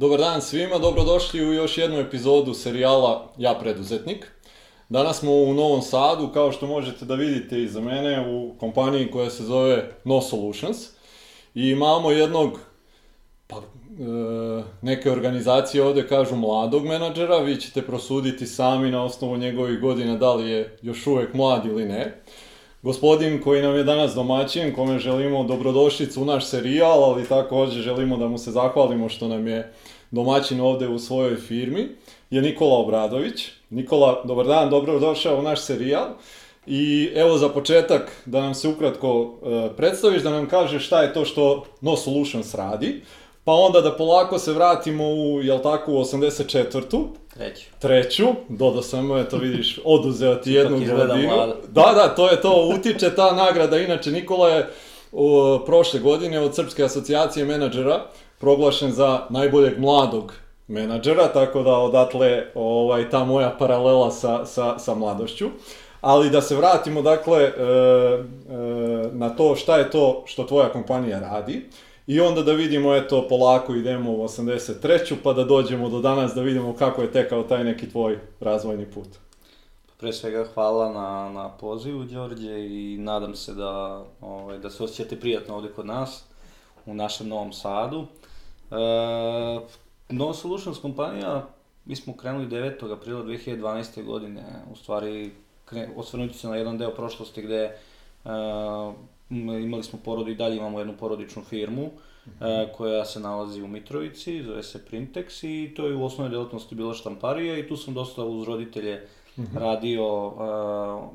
Dobar dan svima, dobrodošli u još jednu epizodu serijala Ja preduzetnik. Danas smo u Novom Sadu, kao što možete da vidite iza mene, u kompaniji koja se zove No Solutions. I imamo jednog, pa e, neke organizacije ovde kažu mladog menadžera, vi ćete prosuditi sami na osnovu njegovih godina da li je još uvek mlad ili ne. Gospodin koji nam je danas domaćin, kome želimo dobrodošlicu u naš serijal, ali takođe želimo da mu se zahvalimo što nam je domaćin ovde u svojoj firmi, je Nikola Obradović. Nikola, dobar dan, dobro došao u naš serijal. I evo za početak da nam se ukratko e, predstaviš, da nam kažeš šta je to što No Solutions radi, pa onda da polako se vratimo u, jel tako, u 84. Treću. Treću, dodao sam, eto vidiš, oduzeo ti jednu mlado. Da, da, to je to, utiče ta nagrada. Inače, Nikola je o, prošle godine od Srpske asocijacije menadžera proglašen za najboljeg mladog menadžera, tako da odatle ovaj, ta moja paralela sa, sa, sa mladošću. Ali da se vratimo, dakle, e, e, na to šta je to što tvoja kompanija radi. I onda da vidimo, eto, polako idemo u 83. pa da dođemo do danas da vidimo kako je tekao taj neki tvoj razvojni put. Pre svega hvala na, na pozivu, Đorđe, i nadam se da, ovaj, da se osjećate prijatno ovde kod nas, u našem Novom Sadu. E, no Solutions kompanija, mi smo krenuli 9. aprila 2012. godine, u stvari, kre, osvrnući se na jedan deo prošlosti gde e, imali smo porodu i dalje imamo jednu porodičnu firmu, e, koja se nalazi u Mitrovici, zove se Printex i to je u osnovnoj delatnosti bila štamparija i tu sam dosta uz roditelje radio uh,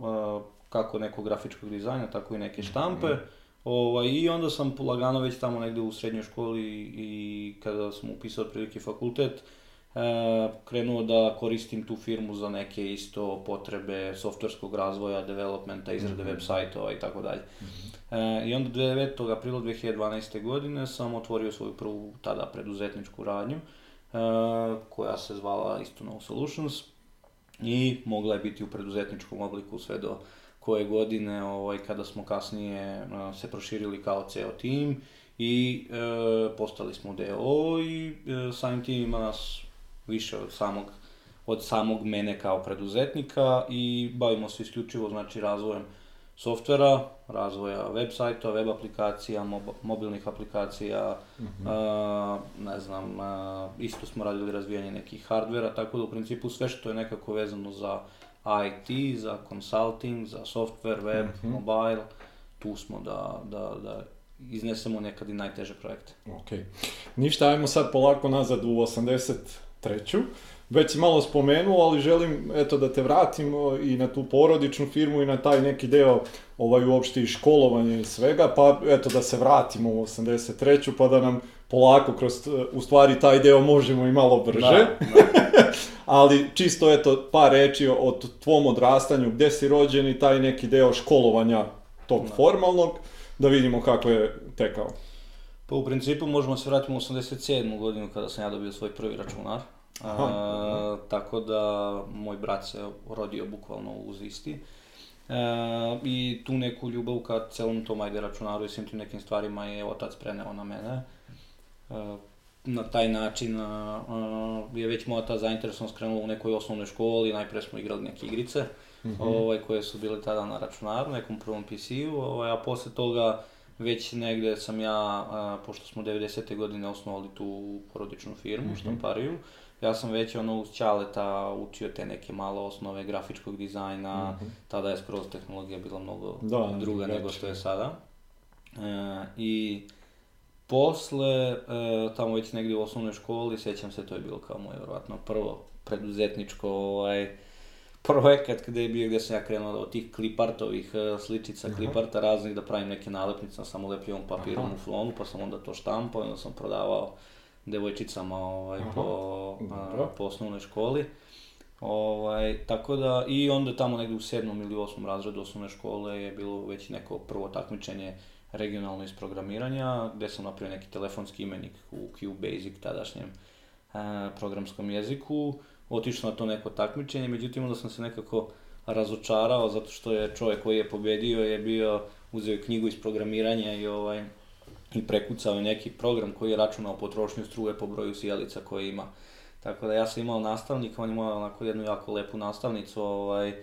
uh, kako nekog grafičkog dizajna, tako i neke štampe. Ovaj, I onda sam polagano već tamo negde u srednjoj školi i kada sam upisao prilike fakultet, krenuo da koristim tu firmu za neke isto potrebe softverskog razvoja, developmenta, izrade web sajtova i tako dalje. E, I onda 9. aprila 2012. godine sam otvorio svoju prvu tada preduzetničku radnju, e, koja se zvala isto No Solutions i mogla je biti u preduzetničkom obliku sve do koje godine ovaj, kada smo kasnije a, se proširili kao ceo tim i e, postali smo DO i e, samim tim ima nas više od samog od samog mene kao preduzetnika i bavimo se isključivo znači razvojem softvera, razvoja web sajta, web aplikacija, mob, mobilnih aplikacija, a, ne znam, a, isto smo radili razvijanje nekih hardvera, tako da u principu sve što je nekako vezano za IT, za consulting, za software, web, mobile, tu smo da, da, da iznesemo nekad i najteže projekte. Ok. Ništa, ajmo sad polako nazad u 83. Već si malo spomenuo, ali želim eto da te vratim i na tu porodičnu firmu i na taj neki deo ovaj uopšte i školovanja i svega, pa eto da se vratimo u 83. pa da nam polako kroz, u stvari taj deo možemo i malo brže. Da, ali čisto eto par reči o tvom odrastanju, gde si rođen i taj neki deo školovanja tog Da. formalnog, da vidimo kako je tekao. Pa u principu možemo se vratiti u 87. godinu kada sam ja dobio svoj prvi računar. Aha, A, tako da moj brat se rodio bukvalno uz isti. E, I tu neku ljubav ka celom tom ajde računaru i svim tim nekim stvarima je otac preneo na mene. E, na taj način a, a, je već moj otac zainteresovan skrenuo u nekoj osnovnoj školi, najpre smo igrali neke igrice, ovaj, koje su bile tada na računaru, nekom prvom PC-u, ovaj, a posle toga već negde sam ja, a, pošto smo 90. godine osnovali tu porodičnu firmu, štampariju, ja sam već ono uz Ćaleta učio te neke malo osnove grafičkog dizajna, tada je skroz tehnologija bila mnogo Da, druga nego što je sada. E, I posle, e, tamo već negdje u osnovnoj školi, sećam se, to je bilo kao moje, verovatno, prvo preduzetničko ovaj, projekat gde je bio, gde sam ja krenuo od tih klipartovih e, sličica, kliparta raznih, da pravim neke nalepnice na samolepljivom papirom u flonu, pa sam onda to štampao i onda sam prodavao devojčicama ovaj, Aha, po, a, dobro. po osnovnoj školi. Ovaj, tako da, i onda tamo negde u sedmom ili osmom razredu osnovne škole je bilo već neko prvo takmičenje regionalno iz programiranja, gde sam napravio neki telefonski imenik u QBasic tadašnjem e, programskom jeziku. Otišao na to neko takmičenje, međutim onda sam se nekako razočarao zato što je čovjek koji je pobedio je bio, uzeo knjigu iz programiranja i ovaj i prekucao neki program koji je računao potrošnju struje po broju sjelica koje ima. Tako da ja sam imao nastavnika, on je imao onako jednu jako lepu nastavnicu, ovaj, e,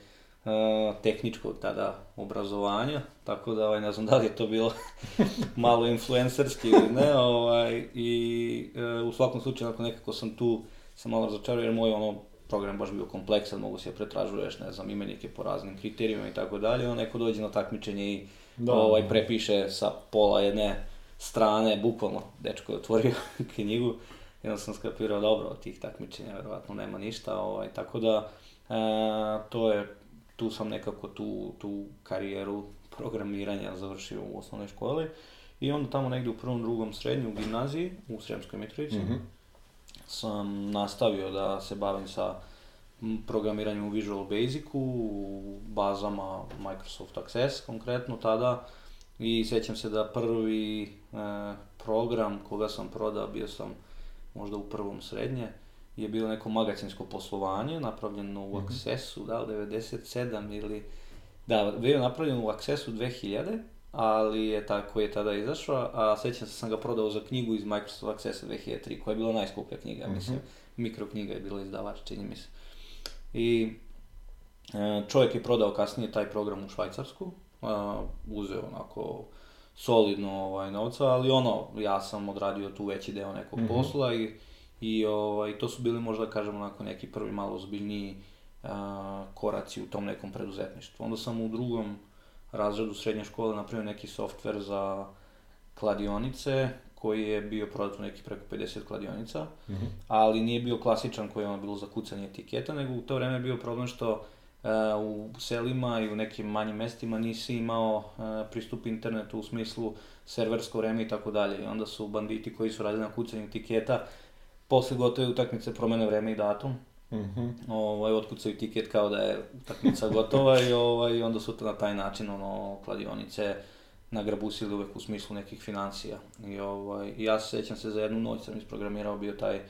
tehničkog tada obrazovanja, tako da ovaj, ne znam da li je to bilo malo influencerski ili ne, ovaj, i e, u svakom slučaju nekako sam tu sam malo razočarao jer moj ono program baš bio kompleksan, mogu se pretražuješ, ne znam, imenike po raznim kriterijima i tako dalje, on neko dođe na takmičenje i da, ovaj, prepiše sa pola jedne strane, bukvalno, dečko je otvorio knjigu, i onda sam skapirao, dobro, od tih takmičenja verovatno nema ništa, ovaj, tako da, e, to je, tu sam nekako tu, tu karijeru programiranja završio u osnovnoj školi, i onda tamo negdje u prvom, drugom srednju, u gimnaziji, u Sremskoj Mitrovici, mm -hmm. Sam nastavio da se bavim sa programiranjem u Visual Basicu, u bazama Microsoft Access konkretno tada, i sjećam se da prvi e, program koga sam prodao, bio sam možda u prvom srednje, je bilo neko magacinsko poslovanje, napravljeno u mm -hmm. Accessu, da, 97 ili... Da, bio je napravljen u Accessu 2000, ali je tako je tada izašao, a sećam se sam ga prodao za knjigu iz Microsoft Accessa 2003, koja je bila najskuplja knjiga, mm -hmm. mislim, mikroknjiga je bila izdavač, čini mi se. I e, čovjek je prodao kasnije taj program u Švajcarsku, uzeo onako solidno ovaj, novca, ali ono, ja sam odradio tu veći deo nekog mm -hmm. posla i, i ovaj, to su bili možda, kažemo, onako neki prvi malo ozbiljniji a, koraci u tom nekom preduzetništvu. Onda sam u drugom razredu srednje škole napravio neki softver za kladionice, koji je bio prodat u neki preko 50 kladionica, mm -hmm. ali nije bio klasičan koji je ono bilo za kucanje etiketa, nego u to vreme je bio problem što u selima i u nekim manjim mestima nisi imao pristup internetu u smislu serversko vreme i tako dalje. I onda su banditi koji su radili na kucanju tiketa posle gotove utakmice promene vreme i datum. Mm -hmm. ovaj, otkucaju tiket kao da je utakmica gotova i ovaj, onda su na taj način ono, kladionice nagrabusili uvek u smislu nekih financija. I ovaj, ja se sećam se za jednu noć sam isprogramirao bio taj,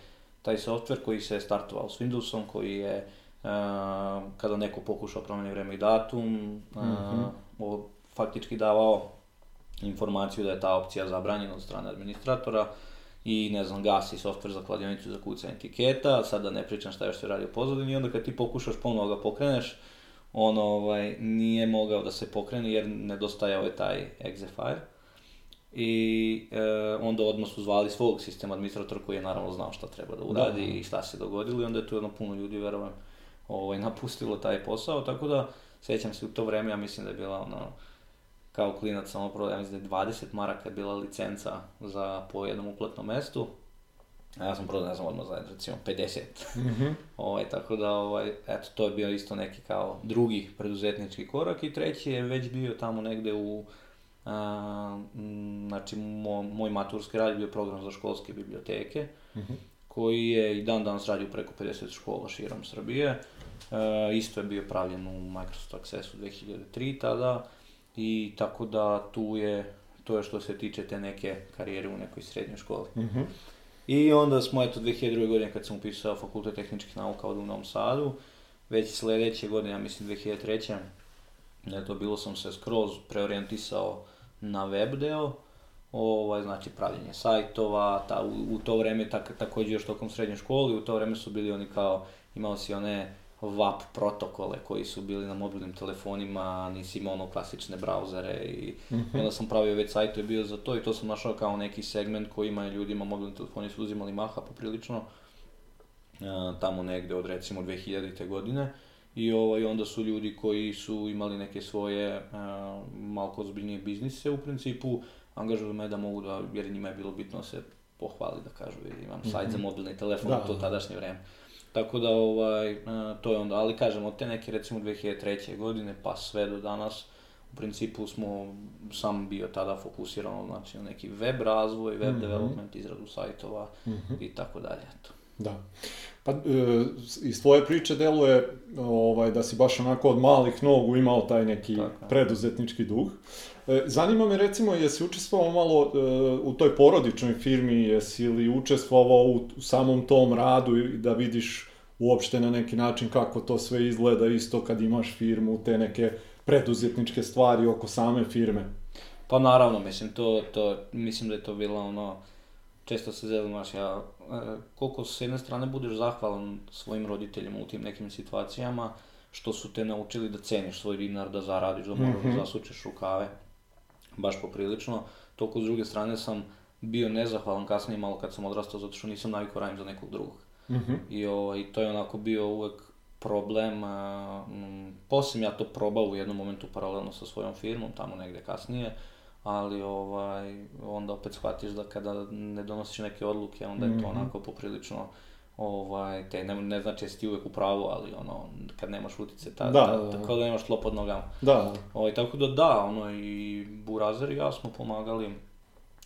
taj softver koji se startovao s Windowsom, koji je kada neko pokušao promeni vreme i datum, mm -hmm. o, faktički davao informaciju da je ta opcija zabranjena od strane administratora i ne znam, gasi softver za kladionicu za kucanje etiketa, sada ne pričam šta još se radi u pozadini i onda kad ti pokušaš ponovo ga pokreneš, on ovaj, nije mogao da se pokrene jer nedostajao je taj exe file. I e, onda odmah su zvali svog sistema administratora koji je naravno znao šta treba da uradi da. i šta se dogodilo i onda je tu jedno puno ljudi, verujem, ovaj, napustilo taj posao, tako da sećam se u to vreme, ja mislim da je bila ono, kao klinac samo prodao, ja mislim da je 20 maraka je bila licenca za po jednom uplatnom mestu, a ja sam prodao, ne znam, odmah za recimo 50. Mm -hmm. ovaj, tako da, ovaj, eto, to je bio isto neki kao drugi preduzetnički korak i treći je već bio tamo negde u a, m, znači, mo, moj maturski rad je bio program za školske biblioteke, mm -hmm. koji je i dan danas radio preko 50 škola širom Srbije. E, isto je bio pravljen u Microsoft Accessu 2003 tada i tako da tu je, to je što se tiče te neke karijere u nekoj srednjoj školi. Mm -hmm. I onda smo, eto, 2002. godine kad sam upisao Fakultet tehničkih nauka ovde u Novom Sadu, već sledeće godine, ja mislim 2003. Eto, bilo sam se skroz preorijentisao na web deo, ovaj, znači pravljenje sajtova, ta, u, u to vreme tak, takođe još tokom srednje škole, u to vreme su bili oni kao, imao si one WAP protokole koji su bili na mobilnim telefonima, nisi imao ono klasične brauzere i mm -hmm. onda sam pravio već sajt je bio za to i to sam našao kao neki segment koji ima ljudima, mobilni telefoni su uzimali maha poprilično uh, tamo negde od recimo 2000. godine i ovaj, onda su ljudi koji su imali neke svoje uh, malko ozbiljnije biznise u principu angažuju me da mogu da, jer njima je bilo bitno da se pohvali da kažu imam sajt mm -hmm. za mhm. mobilni telefon da, u to da. tadašnje vreme. Tako da, ovaj, to je onda, ali kažem, od te neke recimo 2003. godine pa sve do danas, u principu smo, sam bio tada fokusiran znači, na neki web razvoj, web mm -hmm. development, izradu sajtova mm -hmm. i tako dalje, eto. Da. Pa, e, iz tvoje priče deluje ovaj, da si baš onako od malih nogu imao taj neki Tako. preduzetnički duh. E, zanima me recimo, jesi učestvovao malo e, u toj porodičnoj firmi, jesi li učestvovao u, samom tom radu i da vidiš uopšte na neki način kako to sve izgleda isto kad imaš firmu, te neke preduzetničke stvari oko same firme? Pa naravno, mislim, to, to, mislim da je to bilo ono, često se znaš, ja, e, koliko s jedne strane budeš zahvalan svojim roditeljima u tim nekim situacijama, što su te naučili da ceniš svoj dinar, da zaradiš, da moraš Mhm. da zasučeš rukave, baš poprilično. Toliko s druge strane sam bio nezahvalan kasnije malo kad sam odrastao, zato što nisam navikao radim za nekog drugog. Mhm. I ovaj, to je onako bio uvek problem, a, mm, poslije sam ja to probao u jednom momentu paralelno sa svojom firmom, tamo negde kasnije, ali ovaj, onda opet shvatiš da kada ne donosiš neke odluke, onda je to Mhm. onako poprilično, ovaj, te, ne, ne znači jesi ti uvek u pravu, ali ono, kad nemaš utice, ta, Da, ta, da, da. ta- kao da nemaš tlo pod nogama. Da, Ovaj, tako da da, ono, i Burazer i ja smo pomagali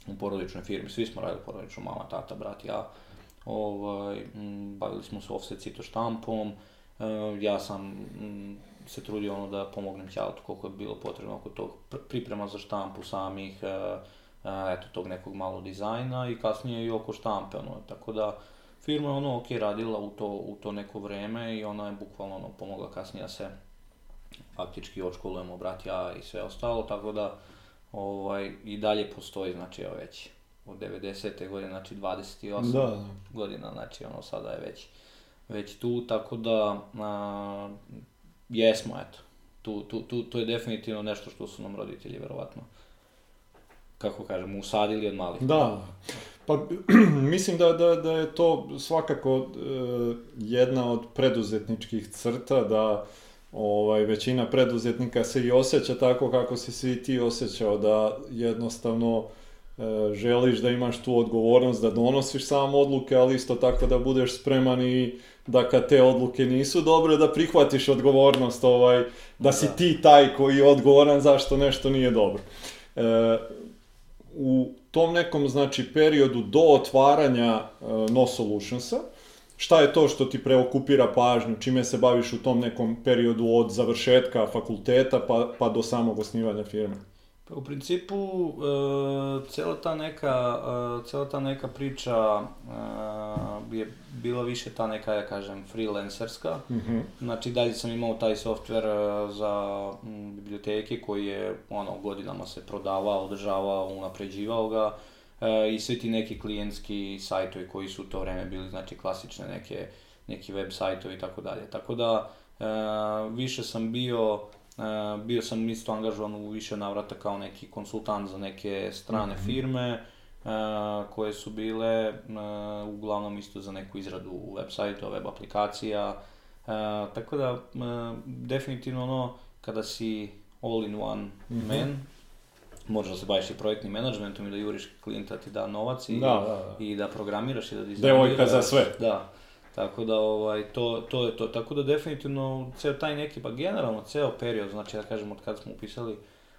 u porodičnoj firmi, svi smo radili porodično, mama, tata, brat, ja. Ovaj, m, bavili smo se offset cito štampom, e, ja sam m, se trudio ono da pomognem ćaltu koliko je bilo potrebno oko tog pr- priprema za štampu samih, e, e, eto tog nekog malo dizajna i kasnije i oko štampe, ono, tako da firma je ono ok radila u to, u to neko vreme i ona je bukvalno ono, pomogla kasnije da se faktički odškolujemo brat ja i sve ostalo, tako da ovaj, i dalje postoji, znači evo već od 90. godine, znači 28 da, da. godina, znači ono sada je već, već tu, tako da a, jesmo, eto. Tu, tu, tu, to je definitivno nešto što su nam roditelji verovatno, kako kažem, usadili od malih. Da, pa mislim da, da, da je to svakako e, jedna od preduzetničkih crta, da ovaj, većina preduzetnika se i osjeća tako kako si se i ti osjećao, da jednostavno e, želiš da imaš tu odgovornost, da donosiš sam odluke, ali isto tako da budeš spreman i da kad te odluke nisu dobre, da prihvatiš odgovornost, ovaj, da si Da. ti taj koji je odgovoran zašto nešto nije dobro. E, u tom nekom znači periodu do otvaranja uh, No Solutionsa, šta je to što ti preokupira pažnju, čime se baviš u tom nekom periodu od završetka fakulteta pa, pa do samog osnivanja firme? Pa u principu, e, cijela ta neka, e, cijela ta neka priča e, je bila više ta neka, ja kažem, freelancerska. Mhm. Znači, dalje sam imao taj software e, za mm, biblioteke koji je ono, godinama se prodavao, održavao, unapređivao ga e, i svi ti neki klijentski sajtovi koji su u to vreme bili, znači klasične neke, neki web sajtovi i tako dalje. Tako da, e, više sam bio, bio sam isto angažovan u više navrata kao neki konsultant za neke strane firme, e, koje su bile e, uglavnom isto za neku izradu web sajta, web aplikacija, E, tako da, e, definitivno ono, kada si all in one Mhm. man, možeš da se baviš i projektnim menadžmentom i da juriš klijenta ti da novac i, Da, da, da. i da programiraš i da dizajniraš. Devojka za sve. Da. Tako da, ovaj, to, to je to. Tako da definitivno, ceo taj neki, pa generalno ceo period, znači da kažem od kad smo upisali,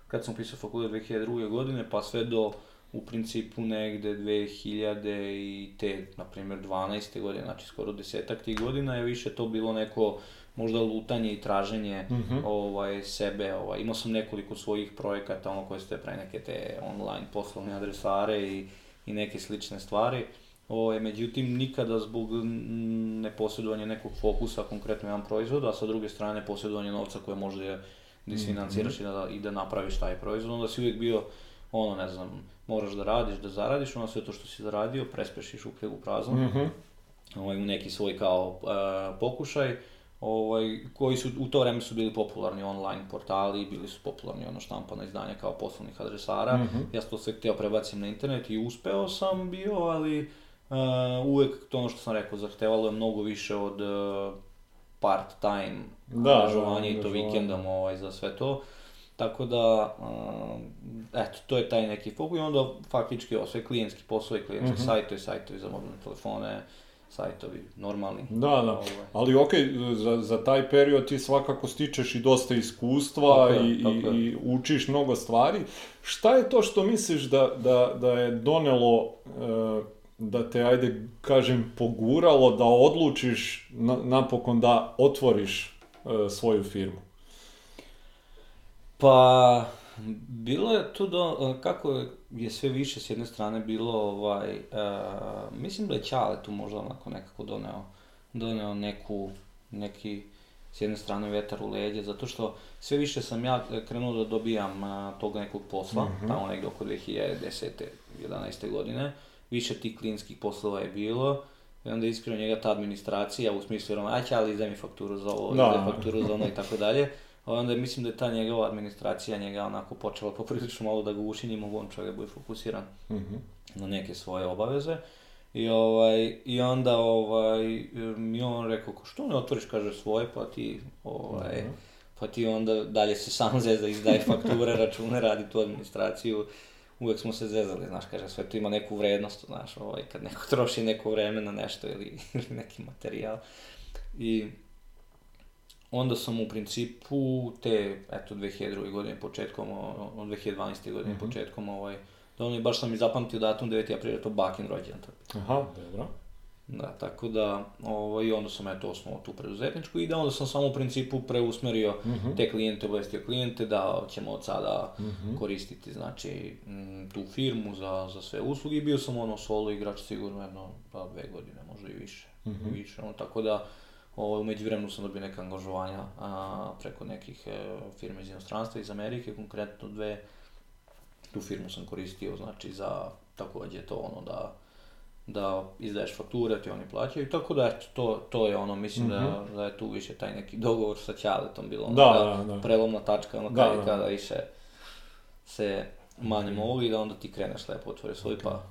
kad sam upisao fakultet 2002. godine, pa sve do u principu negde 2000 i te, na primjer, 12. godine, znači skoro desetak tih godina je više to bilo neko možda lutanje i traženje Mhm. ovaj, sebe. Ovaj. Imao sam nekoliko svojih projekata, ono koje ste pre neke te online poslovne adresare i, i neke slične stvari. Ovaj, međutim, nikada zbog mm, neposjedovanja nekog fokusa, konkretno jedan proizvod, a sa druge strane posjedovanje novca koje možda je da isfinanciraš i, da, i da napraviš taj proizvod, onda si uvijek bio ono, ne znam, moraš da radiš, da zaradiš, ono sve to što si zaradio, prespešiš u u prazno, Mhm. ovaj, u neki svoj kao e, pokušaj, ovaj, koji su u to vreme su bili popularni online portali, bili su popularni ono štampana izdanja kao poslovnih adresara. Mhm. Ja sam to sve htio prebacim na internet i uspeo sam bio, ali e, uvek to ono što sam rekao, zahtevalo je mnogo više od e, part-time Da, angažovanja da, i to vikendom ovaj, za sve to. Tako da, um, eto, to je taj neki fokus i onda faktički ovo sve klijentski poslovi, klijentski Mhm. sajtovi, sajtovi za mobilne telefone, sajtovi normalni. Da, da. Ovaj. Ali ok, za, za taj period ti svakako stičeš i dosta iskustva Tako i, tako i, i učiš mnogo stvari. Šta je to što misliš da, da, da je donelo, e, da te, ajde kažem, poguralo da odlučiš na- napokon da otvoriš e, svoju firmu? Pa, bilo je tu do, kako je sve više s jedne strane bilo, ovaj, e, mislim da je Ćale tu možda onako nekako doneo, doneo neku, neki s jedne strane vetar u leđe, zato što sve više sam ja krenuo da dobijam a, tog nekog posla, Mhm. tamo negdje oko 2010. 11. godine, više tih klinskih poslova je bilo, i onda iskreno njega ta administracija u smislu jer on, aj ali izdaj mi fakturu za ovo, Da. izdaj fakturu za ono i tako dalje. Onda mislim da je ta njegova administracija njega onako počela poprilično malo da ga uši, nije mogu on čovjek da bude fokusiran Mhm. na neke svoje obaveze. I, ovaj, I onda ovaj, mi on rekao, ko što ne otvoriš, kaže, svoje, pa ti, ovaj, Mhm. pa ti onda dalje se sam zezda, izdaje fakture, račune, radi tu administraciju. Uvijek smo se zezali, znaš, kaže, sve to ima neku vrednost, znaš, ovaj, kad neko troši neko vreme na nešto ili, ili neki materijal. I onda sam u principu te, eto, 2002. godine početkom, o- o- 2012. godine Mhm. početkom, ovaj, donio, baš sam i zapamtio datum 9. april, je to bakin rođendan. Aha, dobro. Da, tako da, ovaj, i onda sam eto osnovao tu preduzetničku i da onda sam samo u principu preusmerio Mhm. te klijente, obavestio klijente da ćemo od sada Mhm. koristiti znači mm, tu firmu za, za sve usluge i bio sam ono solo igrač sigurno jedno pa dve godine, možda i više. Mhm. više ono, tako da ovaj, u međuvremenu sam dobio neka angažovanja a, preko nekih e, firme iz inostranstva, iz Amerike, konkretno dve. Tu firmu sam koristio znači za također to ono da da izdaješ fakture, ti oni plaćaju, tako da eto, to, to je ono, mislim da, da je tu više taj neki dogovor sa Ćaletom bilo ono, Da, da, da. prelomna tačka, ono Da, kada, da. kada više se manemo ovo i da onda ti kreneš lepo otvori svoj pa.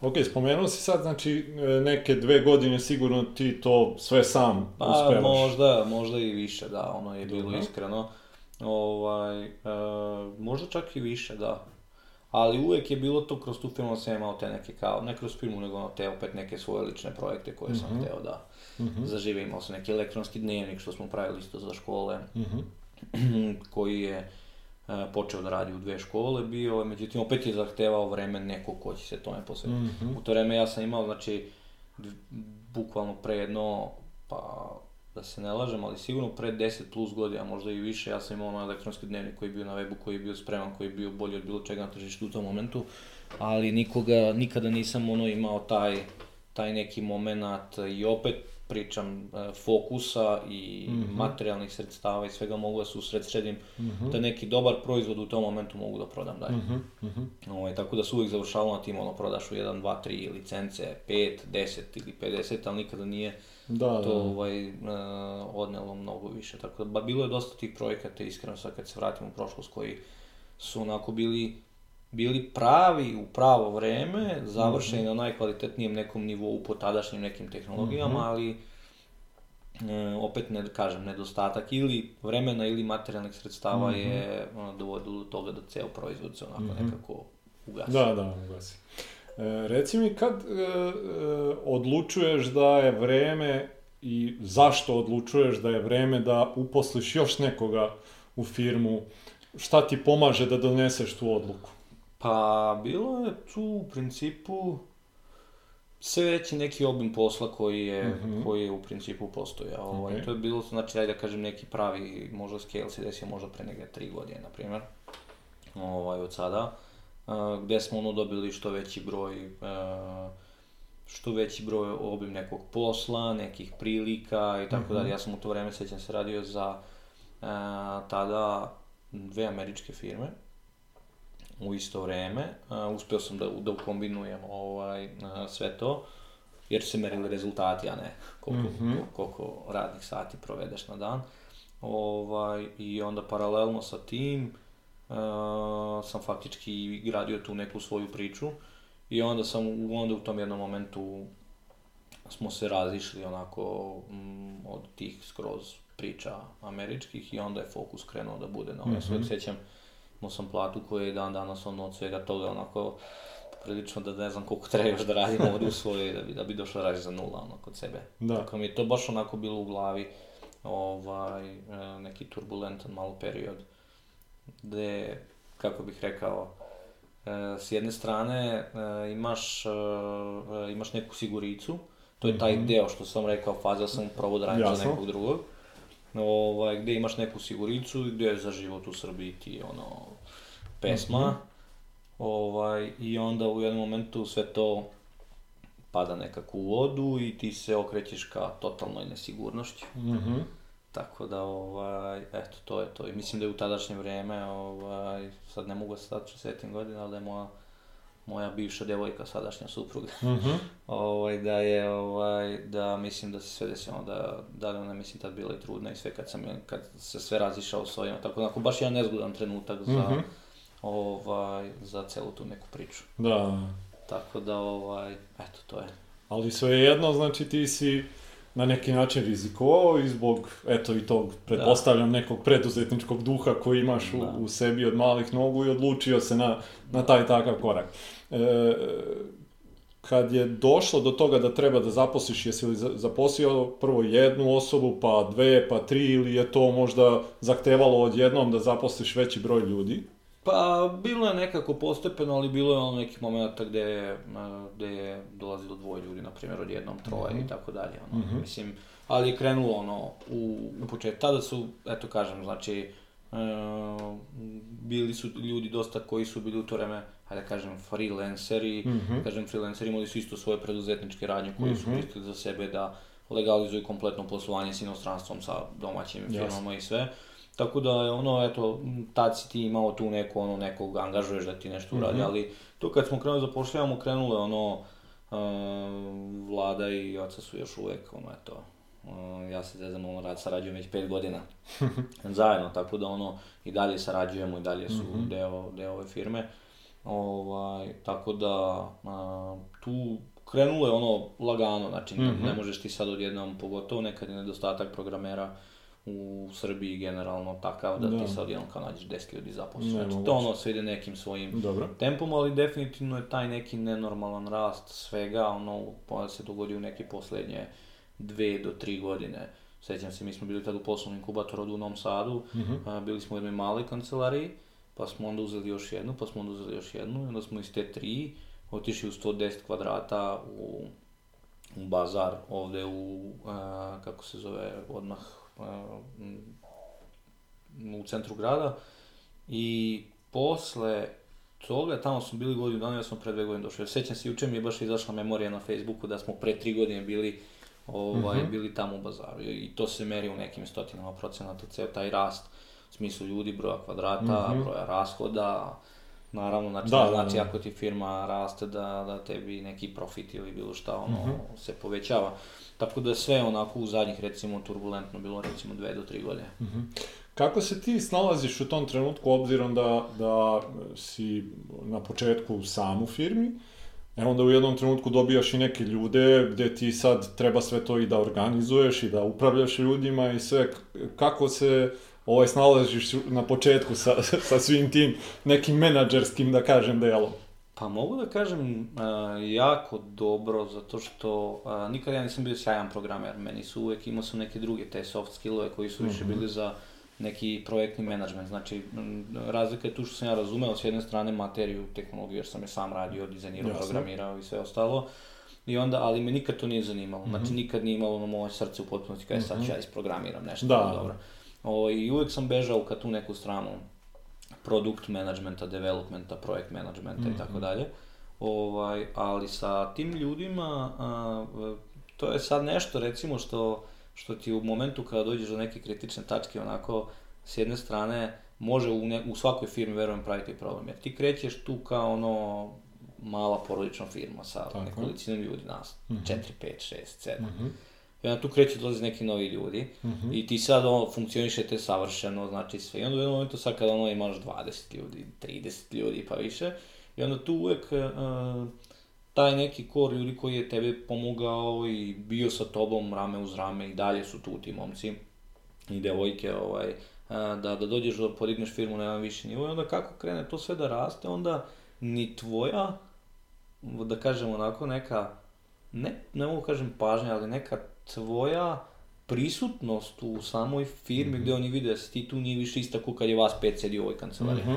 Ok, spomenuo si sad, znači, e, neke dve godine sigurno ti to sve sam Pa uspevaš. možda, možda i više, da, ono je bilo Dobro. iskreno. Ovaj, e, možda čak i više, da. Ali uvijek je bilo to kroz tu firmu sam imao te neke kao, ne kroz firmu, nego ono te opet neke svoje lične projekte koje sam Mhm. htio da Mhm. zažive. Imao sam neki elektronski dnevnik što smo pravili isto za škole, Mhm. koji je e, počeo da radi u dve škole bio, međutim opet je zahtevao vreme nekog ko će se tome posvetiti. Mhm. U to vreme ja sam imao, znači, bukvalno pre jedno, pa da se ne lažem, ali sigurno pre 10 plus godina, možda i više, ja sam imao onaj elektronski dnevnik koji je bio na webu, koji je bio spreman, koji je bio bolji od bilo čega na tržištu u tom momentu, ali nikoga, nikada nisam ono imao taj, taj neki moment i opet pričam e, fokusa i materijalnih sredstava i svega mogu da se usredsredim da neki dobar proizvod u tom momentu mogu da prodam dalje. Mhm. Mhm. Ovaj, tako da se uvijek završavalo na tim, ono, prodaš u 1, 2, 3 licence, 5, 10 ili 50, ali nikada nije Da, da. to ovaj, e, odnelo mnogo više. Tako da, ba, bilo je dosta tih projekata, iskreno sad kad se vratim u prošlost, koji su onako bili, bili pravi u pravo vreme, završeni na najkvalitetnijem nekom nivou po tadašnjim nekim tehnologijama, ali e, opet ne kažem, nedostatak ili vremena ili materijalnih sredstava je ono, dovodilo do toga da ceo proizvod se onako nekako ugasi. Da, da, ugasi. E, reci mi kad e, e, odlučuješ da je vreme i zašto odlučuješ da je vreme da uposliš još nekoga u firmu, šta ti pomaže da doneseš tu odluku? Pa, bilo je tu u principu sve veći neki obim posla koji je, Mhm. koji je u principu postojao. Ovaj, Ok. To je bilo, znači, ajde da kažem, neki pravi, možda scale se desio možda pre neke tri godine, na primjer, ovaj, od sada, a, gdje smo ono dobili što veći broj, što veći broj obim nekog posla, nekih prilika i tako dalje. Ja sam u to vrijeme, sjećam se, radio za tada dve američke firme, u isto vrijeme. A, uspio sam da, da ukombinujem ovaj, a, sve to, jer su se merili rezultati, a ne koliko, Mhm. koliko radnih sati provedeš na dan. Ovaj, I onda paralelno sa tim a, sam faktički gradio tu neku svoju priču i onda sam onda u tom jednom momentu smo se razišli onako mm, od tih skroz priča američkih i onda je fokus krenuo da bude na Mhm. mm sjećam imao sam platu koja je dan danas ono od svega toga onako prilično da ne znam koliko treba još da radim ovdje u svojoj da bi, da bi došao razi za nula ono kod sebe. Da. Tako mi je to baš onako bilo u glavi ovaj, e, neki turbulentan malo period gdje, kako bih rekao, e, s jedne strane e, imaš, imaš neku siguricu, to je taj deo što sam rekao, faza sam pravo da radim za nekog drugog, ovaj, gdje imaš neku siguricu i gdje je za život u Srbiji ti ono, pesma, ovaj, i onda u jednom momentu sve to pada nekako u vodu i ti se okrećeš ka totalnoj nesigurnošću. Mhm. Tako da, ovaj, eto, to je to. I mislim da je u tadašnje vrijeme, ovaj, sad ne mogu se sad setim godina, ali da je moja, moja bivša djevojka, sadašnja supruga, Mhm. ovaj, da je, ovaj, da mislim da se sve desilo, da, da li ona mislim tad bila i trudna i sve kad sam, kad se sve razišao s ovim, tako onako baš jedan nezgodan trenutak za, Mhm. ovaj, za celu tu neku priču. Da, Tako da, ovaj, eto, to je. ali svejedno, znači ti si na neki način rizikovao i zbog, eto i tog, pretpostavljam, nekog preduzetničkog duha koji imaš u, Da. u sebi od malih nogu i odlučio se na, na taj takav korak. E, kad je došlo do toga da treba da zaposliš, jesi li za- zaposlio prvo jednu osobu, pa dve, pa tri, ili je to možda zahtevalo odjednom da zaposliš veći broj ljudi? Pa, bilo je nekako postepeno, ali bilo je ono nekih momenta gdje, je, e, gdje je dolazilo dvoje ljudi, na primjer od jednom troje i tako dalje. Ono. Mhm. Mislim, ali je krenulo ono u, u početku. Tada su, eto kažem, znači, e, bili su ljudi dosta koji su bili u to vreme, hajde da kažem, freelanceri, Mhm. kažem freelanceri, imali su isto svoje preduzetničke radnje koji su Mhm. mislili za sebe da legalizuju kompletno poslovanje s inostranstvom, sa domaćim Jasno. firmama i sve. Tako da je ono, eto, tad si ti imao tu neko, ono, nekog angažuješ da ti nešto uradi, Mhm. ali to kad smo krenuli zapošljavamo, krenulo je ono, e, vlada i oca su još uvijek, ono, eto, e, ja se zezam, ono, rad sarađujem već pet godina zajedno, tako da ono, i dalje sarađujemo i dalje su Mhm. deo, deo ove firme. Ovaj, tako da, a, tu krenulo je ono lagano, znači ne- Mhm. ne možeš ti sad odjednom, pogotovo nekad je nedostatak programera u Srbiji generalno takav da, Da. ti sad odjednom kao nađeš 10 ljudi zaposlenih. Znači Nemoguće. to ono sve ide nekim svojim Dobro. tempom, ali definitivno je taj neki nenormalan rast svega, ono, pa se dogodio u neke posljednje dve do tri godine. Sjećam se, mi smo bili tad u poslovnom inkubatoru u Novom Sadu, Mhm. a, bili smo u jednoj maloj kancelariji, pa smo onda uzeli još jednu, pa smo onda uzeli još jednu, i onda smo iz te tri otišli u 110 kvadrata u, u bazar ovdje u, a, kako se zove, odmah a, m, u centru grada. I posle toga, tamo smo bili godinu dana, ja sam pre dve godine došao. Sjećam se, jučer mi je baš izašla memorija na Facebooku da smo pre tri godine bili ovaj, Mhm. bili tamo u bazaru i i to se meri u nekim stotinama procenata, ceo taj rast u smislu ljudi, broja kvadrata, Mhm. broja rashoda, naravno, znači, Da, ne da, znači da. ako ti firma raste da, da tebi neki profit ili bilo šta ono Mhm. se povećava. Tako da je sve onako u zadnjih recimo turbulentno bilo recimo dve do tri godine. Mhm. Kako se ti snalaziš u tom trenutku, obzirom da, da si na početku sam u firmi, e onda u jednom trenutku dobijaš i neke ljude gdje ti sad treba sve to i da organizuješ i da upravljaš ljudima i sve. Kako se ovaj, snalaziš na početku sa, sa svim tim nekim menadžerskim, da kažem, delom? Pa mogu da kažem a, jako dobro, zato što a, nikad ja nisam bio sjajan programer, meni su uvijek imao sam neke druge te soft skillove koji su više bili za neki projektni menadžment, znači razlika je tu što sam ja razumeo s jedne strane materiju, tehnologiju jer sam je sam radio, dizajnirao, Jasno. programirao i sve ostalo. I onda, ali me nikad to nije zanimalo, Mhm. znači nikad nije imalo ono moje srce u potpunosti kada sad ću ja isprogramiram nešto Da. dobro. O, I uvijek sam bežao ka tu neku stranu produkt managementa, developmenta, projekt managementa i tako dalje. Ovaj, ali sa tim ljudima, a, to je sad nešto recimo što, što ti u momentu kada dođeš do neke kritične tačke onako s jedne strane može u, ne, u svakoj firmi verujem praviti problem. Jer ti krećeš tu kao ono mala porodična firma sa Tako nekolicinom ljudi, nas, 4, 5, 6, 7. Mhm. I onda tu kreće dolaze neki novi ljudi i ti sad ono, funkcionišete savršeno, znači sve. I onda u jednom momentu sad kada ono imaš 20 ljudi, 30 ljudi pa više, i onda tu uvijek e, taj neki kor ljudi koji je tebe pomogao i bio sa tobom rame uz rame i dalje su tu ti momci i devojke, ovaj, e, da, da dođeš da podigneš firmu na jedan viši nivo i onda kako krene to sve da raste, onda ni tvoja, da kažem onako neka, ne, ne mogu kažem pažnja, ali neka tvoja prisutnost u samoj firmi gdje oni vide da si ti tu nije više ista kao kad je vas pet sedi u ovoj kancelariji. Mhm.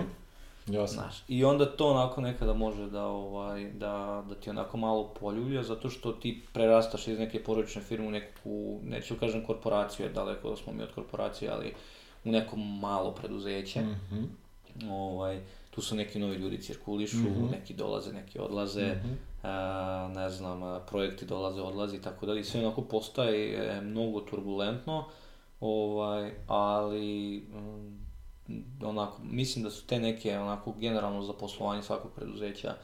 Jasno. Znaš, I onda to onako nekada može da, ovaj, da, da ti onako malo poljulja, zato što ti prerastaš iz neke porodične firme u neku, neću kažem korporaciju, jer daleko smo mi od korporacije, ali u neko malo preduzeće. Mhm. Ovaj, tu su neki novi ljudi cirkulišu, neki dolaze, neki odlaze, a, ne znam, projekti dolaze, odlazi i tako dalje. Sve onako postaje e, mnogo turbulentno ovaj, ali mm, onako, mislim da su te neke onako generalno za poslovanje svakog preduzeća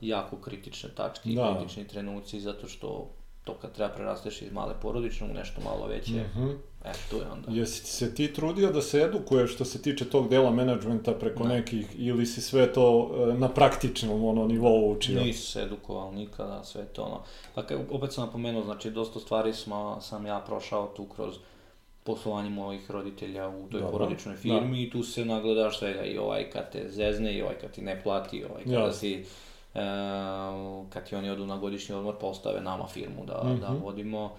jako kritične tačke i Da. kritični trenuci zato što to kad treba prerasteš iz male porodične u nešto malo veće, Mhm. E, tu je onda. Jesi ti se ti trudio da se edukuješ što se tiče tog dela menadžmenta preko Ne. nekih, ili si sve to e, na praktičnom ono, nivou učio? Nisi se edukovao nikada, sve to ono. Pa kaj, opet sam napomenuo, znači dosta stvari smo, sam ja prošao tu kroz poslovanje mojih roditelja u toj Dobro, porodičnoj firmi i tu se nagledaš svega i ovaj kad te zezne i ovaj kad ti ne plati, i ovaj kada Jasno. si e, kad ti oni odu na godišnji odmor postave nama firmu da, da Mhm. vodimo.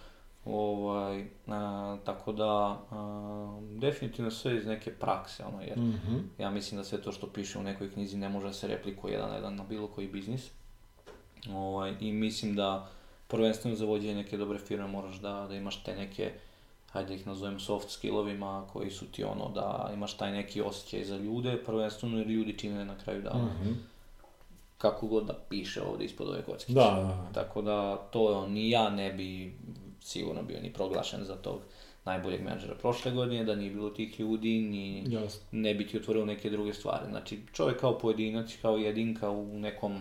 Ovaj, a, tako da, a, definitivno sve iz neke prakse, ono, jer Mhm. ja mislim da sve to što piše u nekoj knjizi ne može da se replikuje jedan na jedan na bilo koji biznis. Ovaj, I mislim da prvenstveno za vođenje neke dobre firme moraš da, da imaš te neke, hajde da ih nazovem soft skillovima koji su ti ono da imaš taj neki osjećaj za ljude, prvenstveno jer ljudi čine na kraju dana. Mhm. Kako god da piše ovdje ispod ove kockice. Da, da, da. Tako da to je on, ni ja ne bi sigurno bio ni proglašen za tog najboljeg menadžera prošle godine, da nije bilo tih ljudi, ni Jasno. ne bi ti otvorio neke druge stvari. Znači, čovjek kao pojedinac, kao jedinka u nekom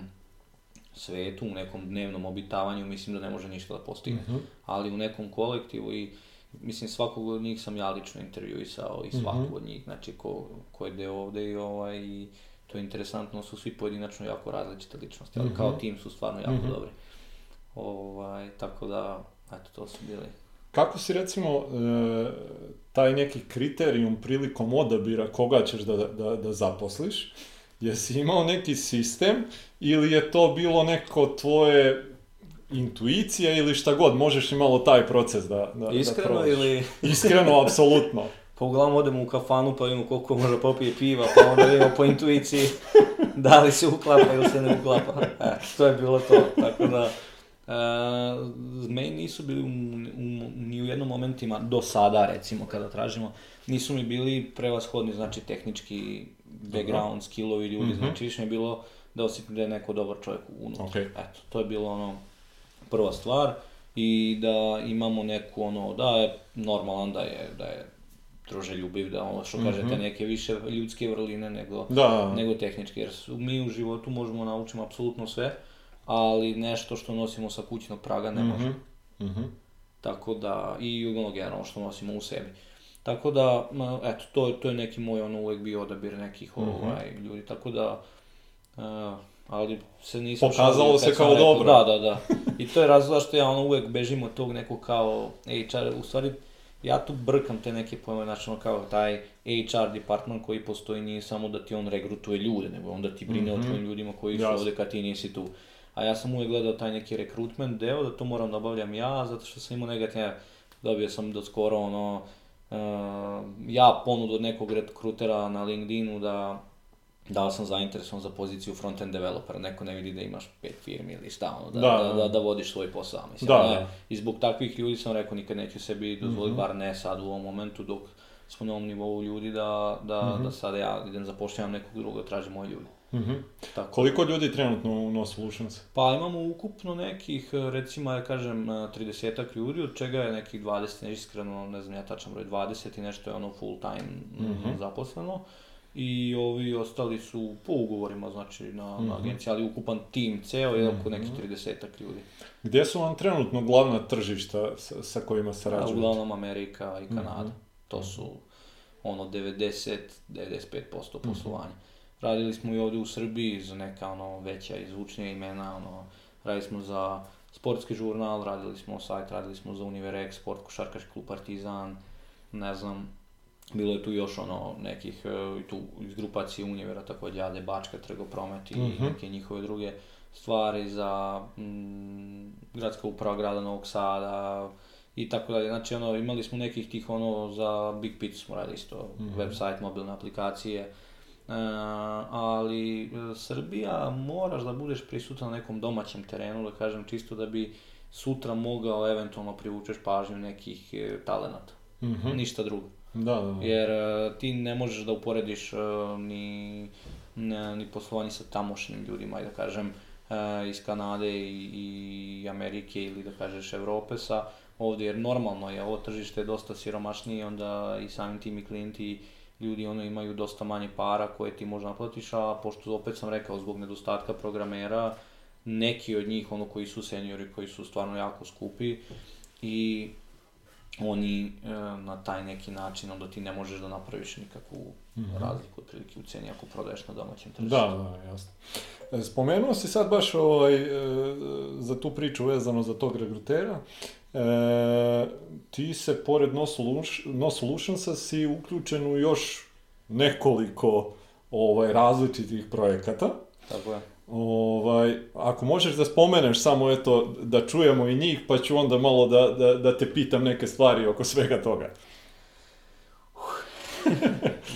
svetu, u nekom dnevnom obitavanju, mislim da ne može ništa da postigne. Mhm. Ali u nekom kolektivu i mislim svakog od njih sam ja lično intervjuisao i svakog Mhm. od njih, znači ko, ko je deo ovde i ovaj i to je interesantno, su svi pojedinačno jako različite ličnosti, ali kao Mhm. tim su stvarno jako Mhm. dobri. Ovaj, tako da, eto, to su bili. Kako si recimo e, taj neki kriterijum prilikom odabira koga ćeš da, da, da zaposliš? Jesi imao neki sistem ili je to bilo neko tvoje intuicija ili šta god, možeš i malo taj proces da, da Iskreno da ili... Iskreno, apsolutno. Pa uglavnom odemo u kafanu pa vidimo koliko može popije piva, pa onda vidimo po intuiciji da li se uklapa ili se ne uklapa. E, to je bilo to, tako da... E, meni nisu bili u, u, ni u jednom momentima, do sada recimo kada tražimo, nisu mi bili prevashodni znači tehnički background, skillovi ljudi, Mhm. znači više mi je bilo da osjetim da je neko dobar čovjek unutra. Okej. Eto, to je bilo ono prva stvar i da imamo neku ono, da je normalan, da je, da je druželjubiv, da ono što kažete Mhm. neke više ljudske vrline nego, Da, nego tehnički, jer su- mi u životu možemo naučiti apsolutno sve, ali nešto što nosimo sa kućnog praga ne možemo. Mhm, mhm. Tako da, i ono generalno što nosimo u sebi. Tako da, eto, to, to je neki moj ono uvijek bio odabir nekih Mhm. ovaj, ljudi, tako da, e, ali se nisam Pokazalo šalio se kao rekao- dobro. Da, da, da. I to je razlog što ja ono uvijek bežim od tog nekog kao HR, u stvari, ja tu brkam te neke pojme, znači ono kao taj HR department koji postoji nije samo da ti on regrutuje ljude, nego onda ti brine Mhm. o tvojim ljudima koji su ovdje kad ti nisi tu. A ja sam uvijek gledao taj neki rekrutment deo, da to moram da obavljam ja, zato što sam imao negativne, dobio sam do skoro ono, e, ja ponudu od nekog rekrutera na LinkedInu da da li sam zainteresovan za poziciju front-end developera, neko ne vidi da imaš pet firmi ili šta, ono, da, Da, da, da. da, da vodiš svoj posao, mislim. Da, da. I zbog takvih ljudi sam rekao nikad neću sebi dozvoliti, Mhm. bar ne sad u ovom momentu dok smo na ovom nivou ljudi da, da, Mhm. da sada ja idem zapošljavam nekog drugog, tražim moje ljudi. Mhm. Tako. Koliko ljudi trenutno u No Solutions? Pa imamo ukupno nekih, e, recimo, ja kažem, 30 ljudi, od čega je nekih 20, ne iskreno, ne znam ja tačan broj, 20 i nešto je ono full time mm, Mhm. zaposleno. I ovi ostali su po ugovorima, znači na, na Mhm. agenciji, ali ukupan tim ceo je oko nekih 30 ljudi. Gdje su vam trenutno glavna tržišta sa, sa kojima sarađujete? uglavnom Amerika i Kanada. Mhm. To su ono 90-95% Mhm. poslovanja. Radili smo i ovdje u Srbiji za neka ono veća i zvučnija imena, ono, radili smo za sportski žurnal, radili smo sajt, radili smo za Univerex, sport, košarkaški klub Partizan, ne znam, bilo je tu još ono nekih e, tu iz grupacije Univera također Ade Bačka, Trgopromet i Mhm. neke njihove druge stvari za mm, gradska uprava grada Novog Sada i tako dalje. Znači ono imali smo nekih tih ono za Big Pit smo radili isto, Mhm. website, mobilne aplikacije. E, ali e, Srbija moraš da budeš prisutan na nekom domaćem terenu, da kažem čisto da bi sutra mogao eventualno privučeš pažnju nekih e, talenata. Mhm. Ništa drugo. Da, da, da. Jer e, ti ne možeš da uporediš e, ni, ne- ni poslovanje sa tamošnjim ljudima, da kažem, e, iz Kanade i, i Amerike ili da kažeš Evrope sa ovdje, jer normalno je, ovo tržište je dosta siromašnije, onda i samim tim i klijenti ljudi ono imaju dosta manje para koje ti možda naplatiš, a pošto opet sam rekao zbog nedostatka programera, neki od njih ono koji su seniori, koji su stvarno jako skupi i oni e, na taj neki način onda ti ne možeš da napraviš nikakvu mm -hmm. razliku otprilike u ceni ako prodaješ na domaćem tržištu. Da, da, jasno. E, spomenuo si sad baš ovaj, e, za tu priču vezano za tog regrutera. E, ti se pored No, Solution, no Solutionsa si uključen u još nekoliko ovaj, različitih projekata. Tako je. Ovaj, ako možeš da spomeneš samo eto, da čujemo i njih, pa ću onda malo da, da, da te pitam neke stvari oko svega toga.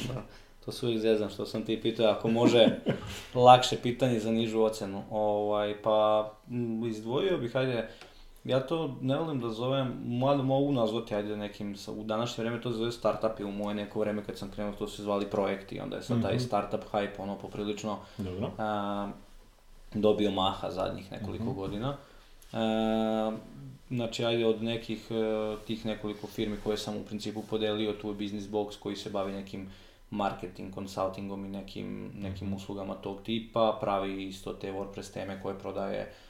da, to su uvijek zezam što sam ti pitao, ako može lakše pitanje za nižu ocenu. Ovaj, pa izdvojio bih, hajde, ja to ne volim da zovem, mada mogu nazvati, ajde nekim, u današnje vreme to zove startupi, u moje neko vreme kad sam krenuo to se zvali projekti, onda je sad taj mhm. startup hype ono poprilično Dobro. A, dobio maha zadnjih nekoliko mm -hmm. godina. E, znači, ajde od nekih e, tih nekoliko firmi koje sam u principu podelio, tu je Business Box koji se bavi nekim marketing, consultingom i nekim, nekim mhm. uslugama tog tipa, pravi isto te WordPress teme koje prodaje uh,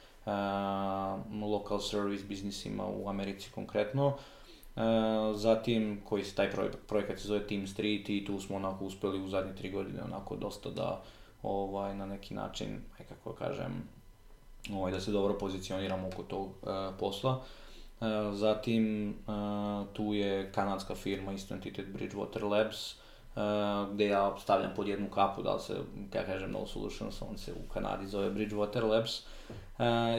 local service biznisima u Americi konkretno. Uh, zatim, koji se taj projek projekat se zove Team Street i tu smo onako uspeli u zadnje tri godine onako dosta da ovaj, na neki način, kako kažem, ovaj, da se dobro pozicioniramo oko tog uh, posla. Uh, zatim, uh, tu je kanadska firma, isto entitet Bridgewater Labs, uh, gde ja stavljam pod jednu kapu, da li se, ja kažem, No Solutions, on se u Kanadi zove Bridgewater Labs. Uh,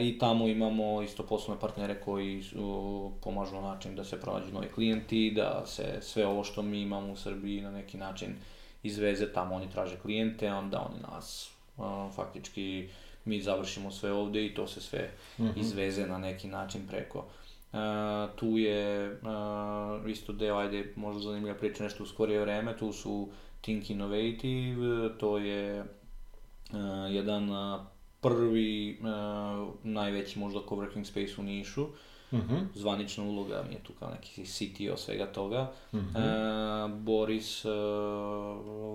I tamo imamo isto poslovne partnere koji uh, pomažu na način da se pronađu novi klijenti, da se sve ovo što mi imamo u Srbiji na neki način izveze tamo, oni traže klijente, onda oni nas uh, faktički mi završimo sve ovde i to se sve mm -hmm. izveze na neki način preko. Uh, tu je uh, isto deo, ajde, možda zanimljiva priča nešto u skorije vreme, tu su Think Innovative, to je uh, jedan uh, prvi, uh, najveći možda coworking space u Nišu. -huh. Zvanična uloga mi je tu kao neki CTO svega toga. -huh. e, Boris, e,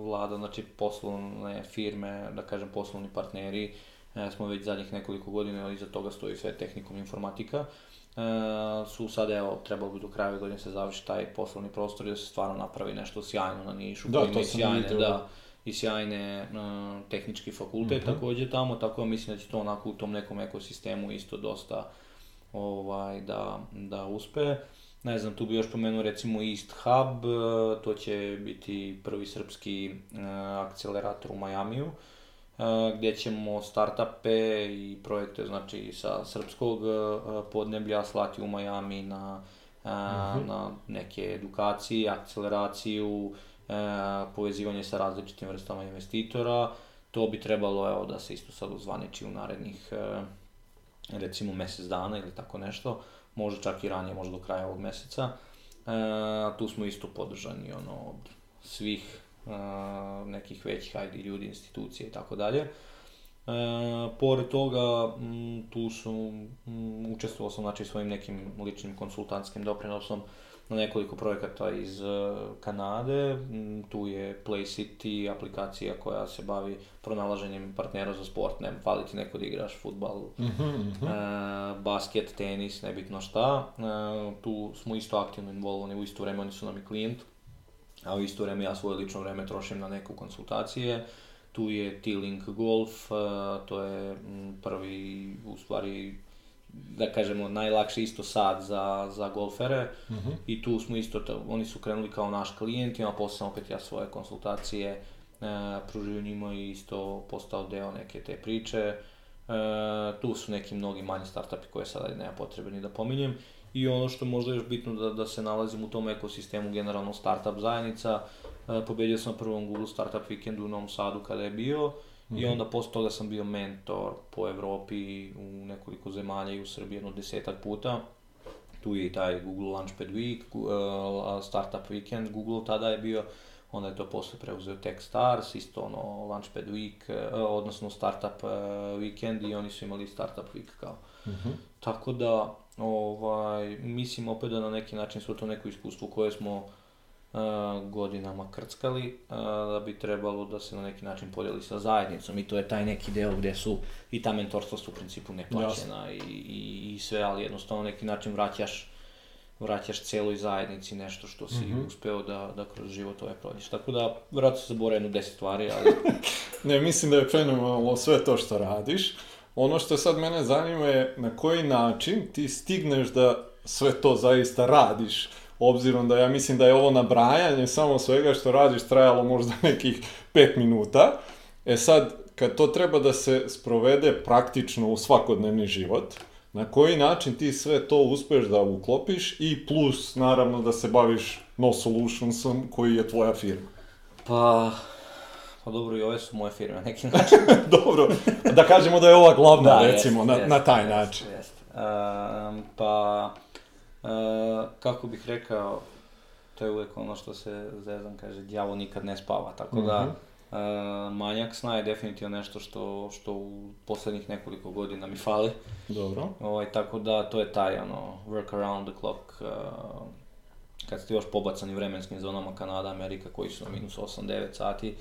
vlada, znači poslovne firme, da kažem poslovni partneri, e, smo već zadnjih nekoliko godina, iza toga stoji sve tehnikom informatika. E, su sad, evo, trebalo bi do kraja godine se završi taj poslovni prostor i da se stvarno napravi nešto sjajno na Nišu. Da, to sam sjajne, vidio. Da, i sjajne uh, tehnički fakultet mhm. -huh. takođe tamo, tako da mislim da će to onako u tom nekom ekosistemu isto dosta ovaj, da, da uspe. Ne znam, tu bi još pomenuo recimo East Hub, e, to će biti prvi srpski uh, akcelerator u Majamiju, uh, gdje ćemo startupe i projekte znači sa srpskog uh, podneblja slati u Majami na, uh, mm -hmm. na neke edukacije, akceleraciju, uh, povezivanje sa različitim vrstama investitora. To bi trebalo evo, da se isto sad uzvaniči u narednih uh, recimo mesec dana ili tako nešto, možda čak i ranije, možda do kraja ovog meseca. E, tu smo isto podržani ono, od svih e, nekih većih ajde, ljudi, institucije i tako dalje. E, pored toga, m, tu su, m, učestvovao sam znači, svojim nekim ličnim konsultantskim doprinosom na nekoliko projekata iz uh, Kanade. Mm, tu je Play City, aplikacija koja se bavi pronalaženjem partnera za sport. Ne, fali ti neko da igraš futbal, mm -hmm. uh, basket, tenis, nebitno šta. Uh, tu smo isto aktivno involvani, u isto vreme oni su nam i klijent, a u isto vreme ja svoje lično vreme trošim na neku konsultacije. Tu je T-Link Golf, uh, to je m, prvi, u stvari, da kažemo, najlakše isto sad za, za golfere uh mhm. -huh. i tu smo isto, oni su krenuli kao naš klijent, ima posle sam opet ja svoje konsultacije e, pružio njima i isto postao deo neke te priče. E, tu su neki mnogi manji startupi koje sada nema potrebe ni da pominjem. I ono što možda još bitno da, da se nalazim u tom ekosistemu generalno startup zajednica, e, pobedio sam na prvom Google Startup Weekendu u Novom Sadu kada je bio. I onda posle toga sam bio mentor po Evropi u nekoliko zemalja i u Srbiji jedno desetak puta. Tu je i taj Google Launchpad Week, uh, Startup Weekend, Google tada je bio onda je to posle preuzeo Techstars, isto ono Launchpad Week, e, odnosno Startup e, Weekend i oni su imali Startup Week kao. Mhm. Tako da, ovaj, mislim opet da na neki način su to neko iskustvo koje smo godinama krckali, da bi trebalo da se na neki način podijeli sa zajednicom i to je taj neki deo gdje su i ta mentorstva su u principu neplaćena i, i, i sve, ali jednostavno na neki način vraćaš vraćaš cijeloj zajednici nešto što si Mhm. uspeo da, da kroz život ovaj prođeš. Tako da, vratno se zaboravim jednu deset stvari, ali Ne, mislim da je fenomenalno sve to što radiš. Ono što sad mene zanima je na koji način ti stigneš da sve to zaista radiš. Obzirom da ja mislim da je ovo nabrajanje samo svega što radiš trajalo možda nekih pet minuta. E sad, kad to treba da se sprovede praktično u svakodnevni život, na koji način ti sve to uspeš da uklopiš i plus, naravno, da se baviš No Solutionsom koji je tvoja firma. pa... Pa dobro, i ove su moje firme na neki način. Dobro, da kažemo da je ova glavna, recimo, jest, na, jest, na taj jest, način. jest. Ehm, pa, e, kako bih rekao, to je uvijek ono što se zezam kaže, đavo nikad ne spava, tako da Mhm. e, manjak sna je definitivno nešto što, što u posljednjih nekoliko godina mi fali. Dobro. Ovaj, tako da to je taj ono, work around the clock, e, kad ste još pobacani vremenskim zonama Kanada, Amerika koji su minus 8-9 sati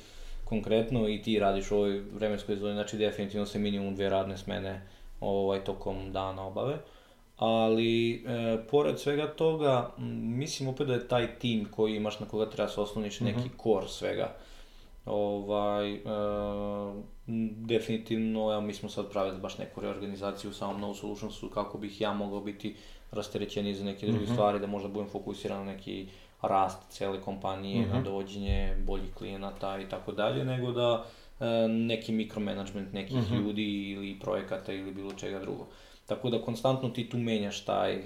konkretno i ti radiš u ovoj vremenskoj zoni, znači definitivno se minimum dvije radne smene ovaj, tokom dana obave. Ali, e, pored svega toga, m, mislim opet da je taj tim koji imaš na koga treba se osloniš neki core svega. Ovaj, e, definitivno, evo, mi smo sad pravili baš neku reorganizaciju u samom No Solutionsu kako bih ja mogao biti rasterećeniji za neke druge stvari, da možda budem fokusiran na neki rast cijele kompanije, na dovođenje boljih klijenata i tako dalje, nego da e, neki mikromanagement nekih ljudi ili projekata ili bilo čega drugo. Tako da konstantno ti tu menjaš taj, e,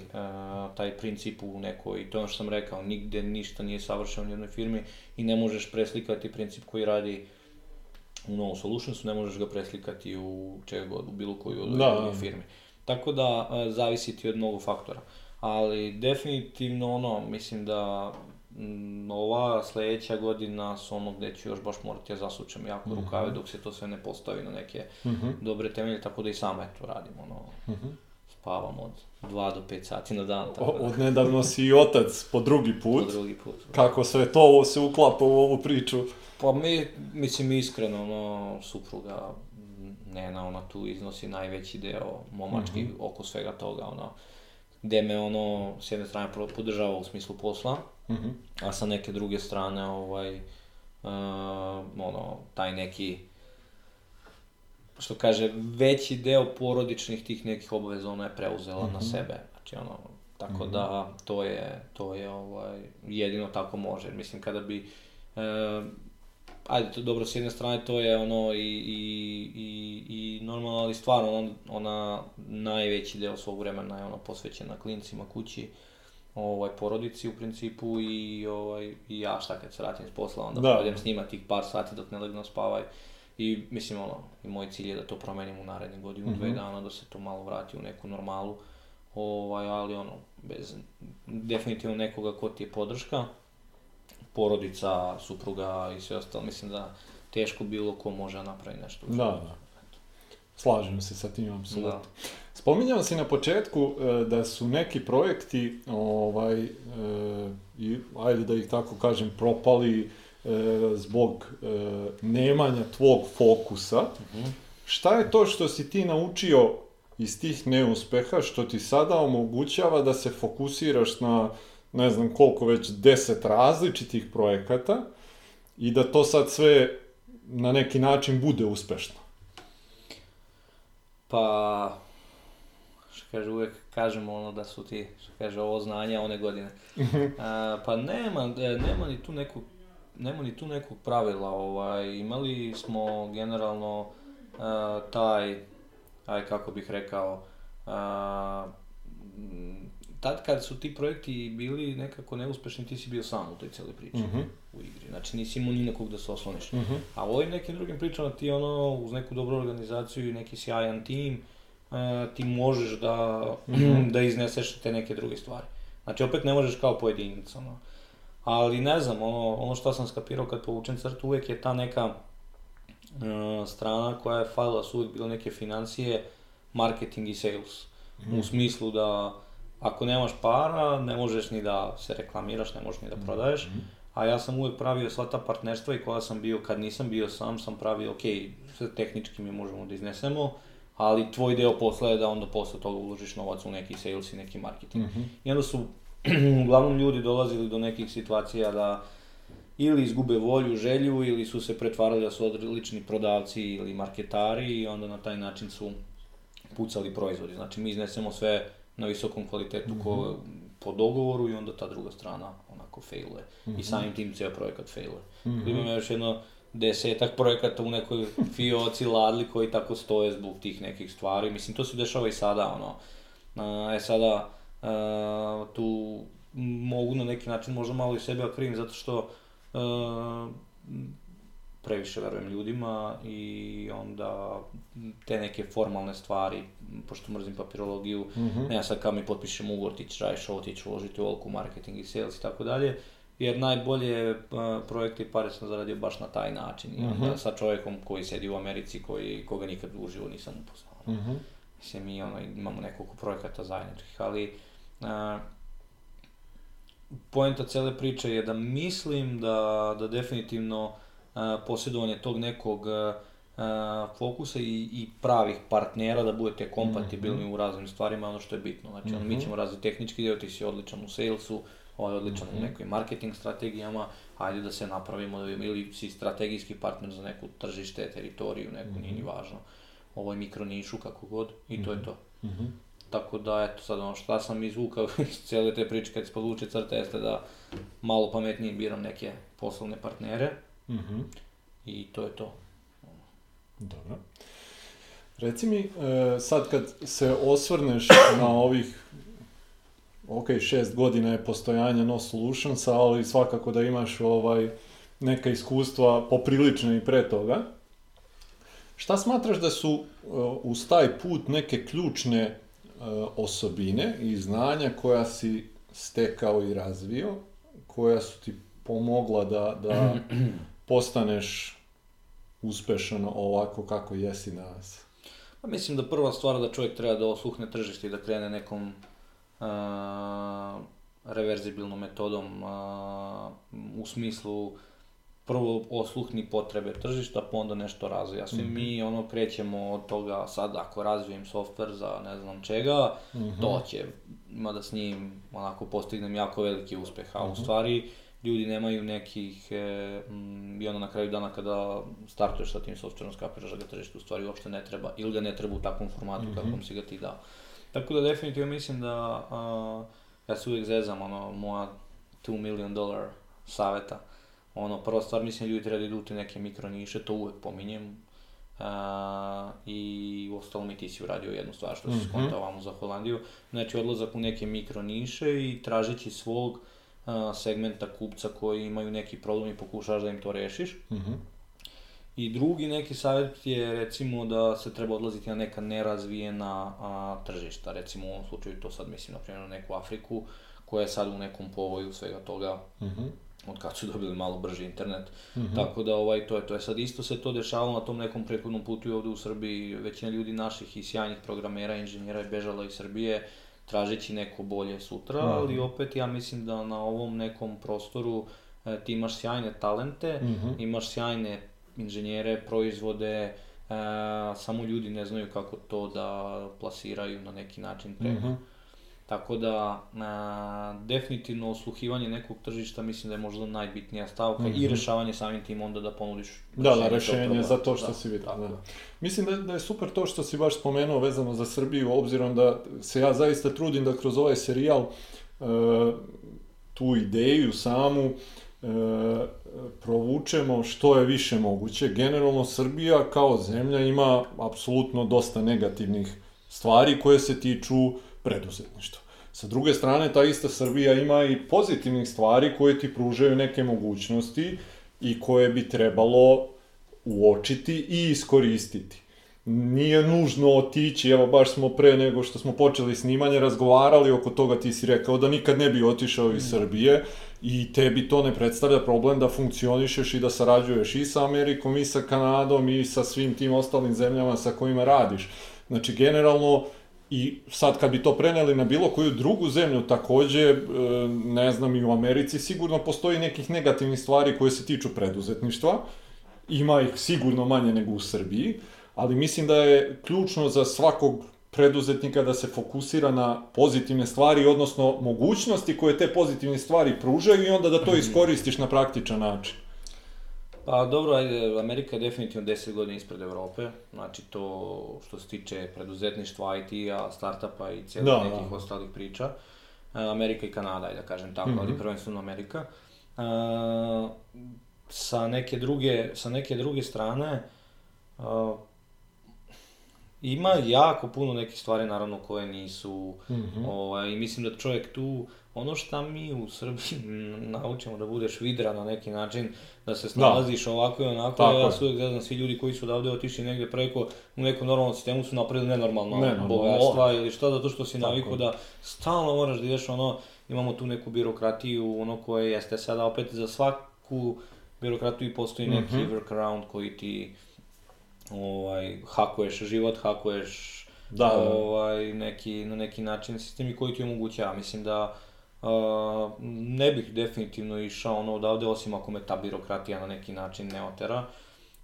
taj princip u nekoj, to je ono što sam rekao, nigde ništa nije savršeno u jednoj firmi i ne možeš preslikati princip koji radi u No Solutionsu, ne možeš ga preslikati u čega god, u bilo koju od Da, da. firmi. Tako da e, zavisi ti od mnogo faktora. Ali definitivno ono, mislim da ova sljedeća godina su ono gdje ću još baš morati ja zasučem jako Mhm. rukave dok se to sve ne postavi na neke dobre temelje, tako da i sama eto radim ono, spavam od 2 do 5 sati na dan, tako da, od nedavno si i otac po drugi po put. drugi put. Kako sve to se uklapa u ovu priču? Pa mi, mislim iskreno, ono, supruga Nena, ona tu iznosi najveći deo momački oko svega toga, ono, gdje me ono, s jedne strane podržava u smislu posla, Mhm. a sa neke druge strane, ovaj, uh, ono, taj neki, što kaže, veći deo porodičnih tih nekih obaveza ona je preuzela na sebe, znači ono, tako da to je, to je ovaj, jedino tako može, mislim kada bi, e, ajde, to dobro, s jedne strane to je ono i, i, i, i normalno, ali stvarno on, ona najveći deo svog vremena je ono posvećena klincima, kući, ovaj, porodici u principu i, ovaj, i ja šta kad se vratim s posla, onda Da. provedem s njima tih par sati dok ne legnu spavaj. I mislim ono, i moj cilj je da to promenim u narednih godinu, dve dana, da se to malo vrati u neku normalu. Ovaj, ali ono, bez definitivno nekoga ko ti je podrška, porodica, supruga i sve ostalo, mislim da teško bilo ko može napraviti nešto. u Da, da. Slažem se sa tim, apsolutno. Da. Spominjao si na početku e, da su neki projekti, ovaj, e, i, ajde da ih tako kažem, propali e, zbog e, nemanja tvog fokusa. Šta je to što si ti naučio iz tih neuspeha, što ti sada omogućava da se fokusiraš na, ne znam koliko već, deset različitih projekata i da to sad sve na neki način bude uspešno? Pa, što kaže, uvijek kažemo ono da su ti, što kaže, ovo znanje, a one godine. A, pa nema, e, nema ni tu nekog, nema ni tu nekog pravila, ovaj, imali smo generalno a, taj, aj kako bih rekao, m, tad kad su ti projekti bili nekako neuspešni, ti si bio sam u toj cijeloj priči u igri. Znači nisi imao ni nekog da se osloniš. A u ovim nekim drugim pričama ti ono, uz neku dobru organizaciju i neki sjajan tim, e, ti možeš da, da izneseš te neke druge stvari. Znači opet ne možeš kao pojedinac, ono. Ali ne znam, ono, ono što sam skapirao kad povučem crtu, uvijek je ta neka e, strana koja je falila su uvijek bile neke financije, marketing i sales. U smislu da ako nemaš para, ne možeš ni da se reklamiraš, ne možeš ni da prodaješ. A ja sam uvijek pravio sva ta partnerstva i koja sam bio, kad nisam bio sam, sam pravio, ok, sve tehnički mi možemo da iznesemo, ali tvoj deo posla je da onda posle toga uložiš novac u neki sales i neki marketing. I onda su uglavnom ljudi dolazili do nekih situacija da ili izgube volju, želju, ili su se pretvarali da su odlični prodavci ili marketari i onda na taj način su pucali proizvodi. Znači mi iznesemo sve na visokom kvalitetu ko, po dogovoru i onda ta druga strana onako failuje. I samim tim cijel projekat failuje. Imamo još jedno desetak projekata u nekoj fioci, ladli koji tako stoje zbog tih nekih stvari. Mislim, to se dešava i sada, ono. E sada, a, tu mogu na neki način možda malo i sebe okrivim zato što a, previše verujem ljudima i onda te neke formalne stvari, pošto mrzim papirologiju, ne ja sad kao mi potpišem ugovor, ti ćeš radiš ovo, ti ćeš uložiti u marketing i sales i tako dalje, jer najbolje uh, projekte i pare sam zaradio baš na taj način. I onda sa čovjekom koji sedi u Americi, koji, koga nikad uživo nisam upoznao. Mhm. Mislim, mi ono, imamo nekoliko projekata zajedničkih, ali uh, poenta cele priče je da mislim da, da definitivno posjedovanje tog nekog fokusa i, i pravih partnera da budete kompatibilni u raznim stvarima ono što je bitno. Znači, ono, mi ćemo razviti tehnički dio, ti si odličan u salesu, ovaj odličan u nekim marketing strategijama, ajde da se napravimo ili si strategijski partner za neku tržište, teritoriju, neku, nije ni važno, ovoj mikronišu, kako god, i to je to. Tako da, eto, sad ono šta sam izvukao iz cijele te priče kad se podvuče crta jeste da malo pametnije biram neke poslovne partnere Mhm. i to je to. Dobro. Reci mi, e, sad kad se osvrneš na ovih, ok, šest godina je postojanja No Solutionsa, ali svakako da imaš ovaj, neka iskustva poprilične i pre toga. Šta smatraš da su e, uz taj put neke ključne e, osobine i znanja koja si stekao i razvio, koja su ti pomogla da, da postaneš uspešan ovako kako jesi danas? Pa mislim da prva stvar da čovjek treba da osluhne tržište i da krene nekom a, reverzibilnom metodom a, u smislu prvo osluhni potrebe tržišta, pa onda nešto razvija. Svi mi ono krećemo od toga sad ako razvijem software za ne znam čega, to će, ima da s njim onako postignem jako veliki uspeh, a u stvari ljudi nemaju nekih, e, mm, i onda na kraju dana kada startuješ sa tim softverom, skapiraš da ga tržište u stvari uopšte ne treba, ili ga ne treba u takvom formatu kakvom si ga ti dao. Tako da definitivno mislim da, a, ja se uvijek zezam, ono, moja 2 million dollar saveta, ono, prva stvar, mislim, ljudi treba da idu u te neke mikro niše, to uvijek pominjem, a, i u ostalom i ti si uradio jednu stvar što si skontao vamo za Holandiju, znači odlazak u neke mikro niše i tražeći svog a, segmenta kupca koji imaju neki problem i pokušaš da im to rešiš. Mhm. I drugi neki savjet je recimo da se treba odlaziti na neka nerazvijena a, tržišta, recimo u ovom slučaju to sad mislim na primjer na neku Afriku koja je sad u nekom povoju svega toga Mhm. od kad su dobili malo brži internet. Tako da ovaj, to je to. Je sad isto se to dešavalo na tom nekom prethodnom putu i ovdje u Srbiji. Većina ljudi naših i sjajnih programera, inženjera je bežala iz Srbije tražeći neko bolje sutra, ali opet ja mislim da na ovom nekom prostoru e, ti imaš sjajne talente, imaš sjajne inženjere, proizvode, e, samo ljudi ne znaju kako to da plasiraju na neki način preko. Tako da, a, definitivno osluhivanje nekog tržišta mislim da je možda najbitnija stavka i rešavanje samim tim onda da ponudiš Da, da, rešenje za to što Da, si vidio. Da. je. Mislim da, da je super to što si baš spomenuo vezano za Srbiju, obzirom da se ja zaista trudim da kroz ovaj serijal e, tu ideju samu e, provučemo što je više moguće. Generalno Srbija kao zemlja ima apsolutno dosta negativnih stvari koje se tiču preduzetništva. Sa druge strane, ta ista Srbija ima i pozitivnih stvari koje ti pružaju neke mogućnosti i koje bi trebalo uočiti i iskoristiti. nije nužno otići, evo baš smo pre nego što smo počeli snimanje razgovarali oko toga, ti si rekao da nikad ne bi otišao iz Srbije i tebi to ne predstavlja problem da funkcionišeš i da sarađuješ i sa Amerikom i sa Kanadom i sa svim tim ostalim zemljama sa kojima radiš. Znači, generalno, I sad kad bi to preneli na bilo koju drugu zemlju, takođe, e, ne znam, i u Americi sigurno postoji nekih negativnih stvari koje se tiču preduzetništva. Ima ih sigurno manje nego u Srbiji, ali mislim da je ključno za svakog preduzetnika da se fokusira na pozitivne stvari, odnosno mogućnosti koje te pozitivne stvari pružaju i onda da to iskoristiš na praktičan način. Pa dobro, ajde, Amerika je definitivno 10 godina ispred Evrope, znači to što se tiče preduzetništva, IT-a, startupa i cijelih Da, nekih da. ostalih priča. E, Amerika i Kanada, ajde da kažem tako, Mhm. ali prvenstveno Amerika. E, sa neke druge, sa neke druge strane, e, ima jako puno nekih stvari naravno koje nisu Mhm. ovaj, i mislim da čovjek tu ono šta mi u Srbiji naučimo da budeš vidra na neki način, da se snalaziš ovako i onako, Tako ja se uvijek gledam svi ljudi koji su odavde otišli negdje preko u nekom normalnom sistemu su napravili nenormalno, Nenormalno, bogatstva ili šta, zato što si navikao da stalno moraš da ideš ono, imamo tu neku birokratiju, ono koje jeste sada opet za svaku birokratiju postoji neki Mhm. workaround koji ti ovaj, hakuješ život, hakuješ Da, da. ovaj, neki, na neki način sistemi koji ti omogućava. Mislim da uh, ne bih definitivno išao ono odavde, osim ako me ta birokratija na neki način ne otera.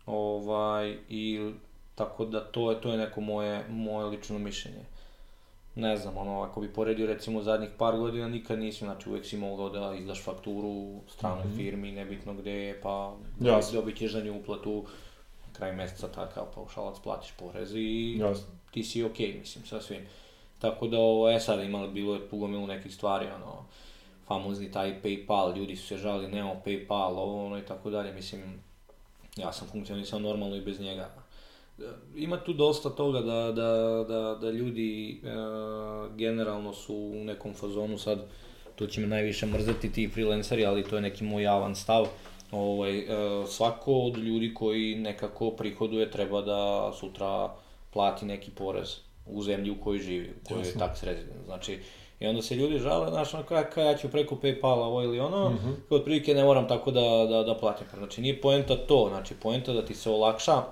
Ovaj, i tako da to je, to je neko moje, moje lično mišljenje. Ne znam, ono, ako bi poredio recimo zadnjih par godina, nikad nisi, znači uvek si mogao da izdaš fakturu stranoj firmi, nebitno gde je, pa Jasno. dobit ćeš za nju uplatu kraj meseca takav paušalac, platiš porez i Jasno. ti si okej, mislim, sa svim. Tako da, ovo, e sad, imali, bilo je tu gomilu nekih stvari, ono, famozni taj Paypal, ljudi su se žali, nemamo Paypal, ovo, ono i tako dalje, mislim, ja sam funkcionisao normalno i bez njega. E, Ima tu dosta toga da, da, da, da ljudi e, generalno su u nekom fazonu sad, to će me najviše mrzeti ti freelanceri, ali to je neki moj javan stav. Ovaj, e, svako od ljudi koji nekako prihoduje treba da sutra plati neki porez u zemlji u kojoj živi, u kojoj je tax resident. Znači, i onda se ljudi žale, znaš, ono, kaj ja ću preko Paypala ovo ili ono, mm -hmm. otprilike ne moram tako da, da, da platim. Znači, nije poenta to, znači, poenta da ti se olakša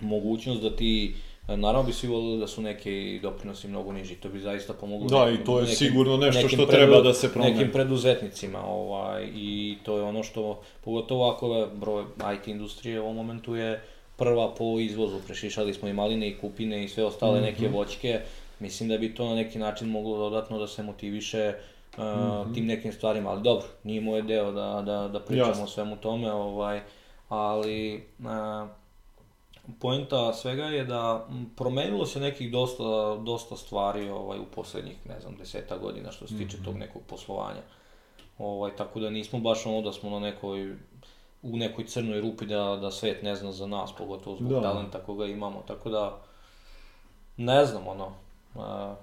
mogućnost da ti Naravno bi svi volili da su neki doprinosi mnogo niži, to bi zaista pomoglo Da, i to je sigurno nešto što treba da se promeni. Nekim preduzetnicima, ovaj, i to je ono što, pogotovo ako je broj IT industrije u ovom momentu je prva po izvozu, prešišali smo i maline i kupine i sve ostale Mhm. neke voćke, mislim da bi to na neki način moglo dodatno da se motiviše uh, Mhm. tim nekim stvarima, ali dobro, nije moj deo da, da, da pričamo Jasno. o svemu tome, ovaj, ali uh, poenta svega je da promenilo se nekih dosta, dosta stvari ovaj, u poslednjih, ne znam, deseta godina što se tiče tog nekog poslovanja. Ovaj, tako da nismo baš ono da smo na nekoj u nekoj crnoj rupi da, da svet ne zna za nas, pogotovo zbog Da. talenta koga imamo, tako da ne znam, ono, a,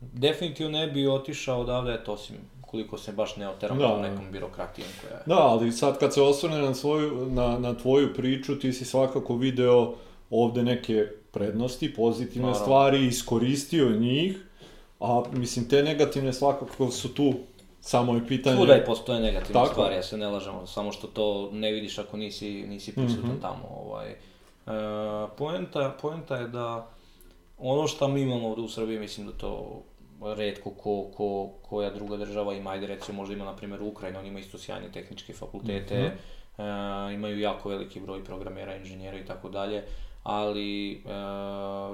definitivno ne bi otišao odavde, eto, osim koliko se baš ne oteram Da. tom nekom birokratijom koja je. Da, ali sad kad se osvrne na, svoju, na, na tvoju priču, ti si svakako video ovde neke prednosti, pozitivne Naravno. stvari, iskoristio njih, a mislim te negativne svakako su tu, samo je pitanje... Svuda i postoje negativne Tako. stvari, ja se ne lažemo, samo što to ne vidiš ako nisi, nisi prisutan Mhm. tamo. Ovaj. E, poenta, poenta je da ono što mi imamo ovde u Srbiji, mislim da to redko ko, ko, koja druga država ima, ajde recimo možda ima na primjer Ukrajina, oni imaju isto sjajne tehničke fakultete, e, imaju jako veliki broj programera, inženjera i tako dalje, ali e,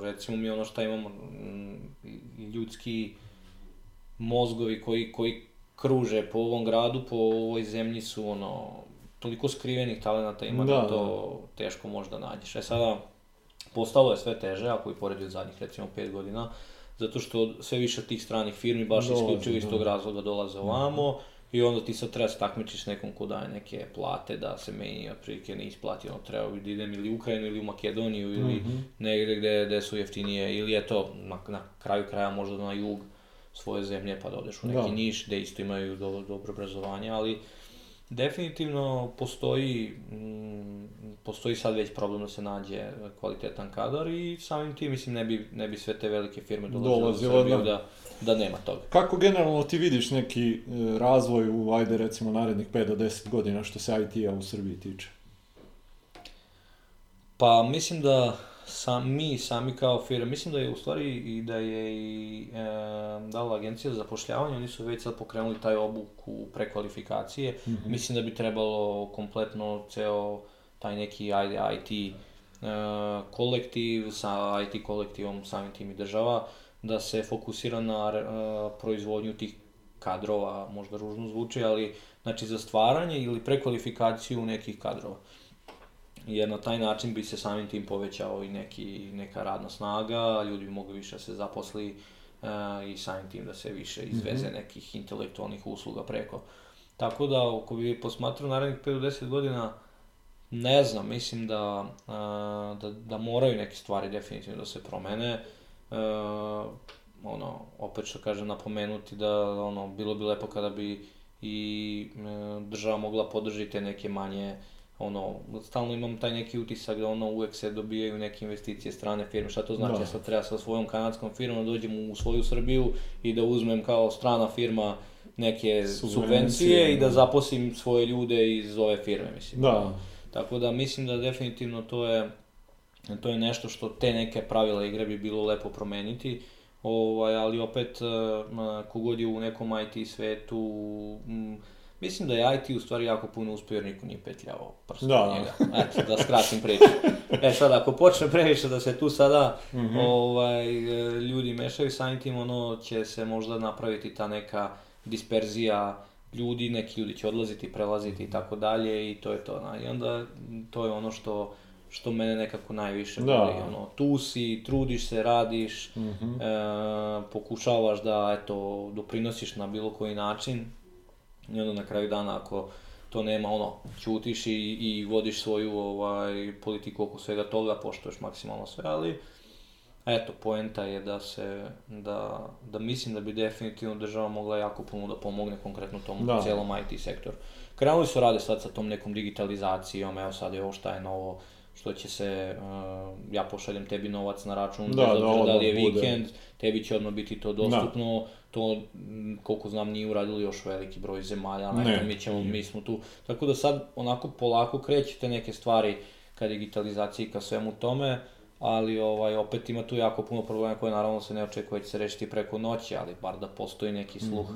recimo mi ono što imamo, m, ljudski mozgovi koji, koji kruže po ovom gradu, po ovoj zemlji su ono, toliko skrivenih talenata ima da, Da, da to teško možda nađeš. E sada, postalo je sve teže, ako i poredi od zadnjih recimo 5 godina, zato što sve više tih stranih firmi baš Dolaze, isključivo iz da. tog razloga dolaze ovamo i onda ti sad treba se takmičiš s nekom ko daje neke plate da se meni otprilike ne isplati, ono treba da idem ili u Ukrajinu ili u Makedoniju ili Mhm. negde gde, gde su jeftinije ili eto na, na kraju kraja možda na jug svoje zemlje pa da odeš u neki Da. Niš gde isto imaju do, dobro obrazovanje, ali definitivno postoji, mm, postoji sad već problem da se nađe kvalitetan kadar i samim tim mislim ne bi, ne bi sve te velike firme dolazile u Srbiju da. da, da nema toga. Kako generalno ti vidiš neki e, razvoj u, ajde recimo, narednih 5 do 10 godina što se IT-a u Srbiji tiče? Pa mislim da sam, mi sami kao firma, mislim da je u stvari i da je i e, dala agencija za zapošljavanje, oni su već sad pokrenuli taj obuku prekvalifikacije. Mhm. Mislim da bi trebalo kompletno ceo taj neki IT e, kolektiv sa IT kolektivom samim tim i država da se fokusira na e, proizvodnju tih kadrova, možda ružno zvuči, ali znači za stvaranje ili prekvalifikaciju nekih kadrova jer na taj način bi se samim tim povećao i neki, neka radna snaga, ljudi bi mogli više da se zaposli e, i samim tim da se više izveze nekih intelektualnih usluga preko. Tako da, ako bi posmatrao narednih 5 do 10 godina, ne znam, mislim da, a, da, da moraju neke stvari definitivno da se promene. E, ono, opet što kažem, napomenuti da ono, bilo bi lepo kada bi i e, država mogla podržiti neke manje ono, stalno imam taj neki utisak da ono uvek se dobijaju neke investicije strane firme, šta to znači, Da. ja sad treba sa svojom kanadskom firmom da dođem u svoju Srbiju i da uzmem kao strana firma neke Subvencije, subvencije i da zaposlim svoje ljude iz ove firme, mislim. Da, Tako da mislim da definitivno to je to je nešto što te neke pravila igre bi bilo lepo promeniti. Ovaj, ali opet, eh, kogod je u nekom IT svetu, mm, mislim da je IT u stvari jako puno uspio jer niko nije petljao prstom Da. njega. Eto, da skratim priču. E sad, ako počne previše da se tu sada Mhm. ovaj, e, ljudi mešaju, samim tim ono će se možda napraviti ta neka disperzija ljudi, neki ljudi će odlaziti, prelaziti i tako dalje i to je to. na. I onda to je ono što što mene nekako najviše Da. boli, ono, tu si, trudiš se, radiš, Mhm. e, pokušavaš da, eto, doprinosiš na bilo koji način i onda na kraju dana ako to nema, ono, ćutiš i, i vodiš svoju ovaj, politiku oko svega toga, poštuješ maksimalno sve, ali eto, poenta je da se, da, da mislim da bi definitivno država mogla jako puno da pomogne konkretno tom Da. cijelom IT sektoru. Krenuli su rade sad sa tom nekom digitalizacijom, evo sad je ovo šta je novo, što će se, uh, ja pošaljem tebi novac na račun, Da, bez da obzira da li je odmah bude. vikend, tebi će odmah biti to dostupno, to m, koliko znam nije uradilo još veliki broj zemalja, ali Ne, mi ćemo, mi smo tu. Tako da sad onako polako kreću te neke stvari ka digitalizaciji, ka svemu tome, ali ovaj, opet ima tu jako puno problema koje naravno se ne očekuje da će se rešiti preko noći, ali bar da postoji neki sluh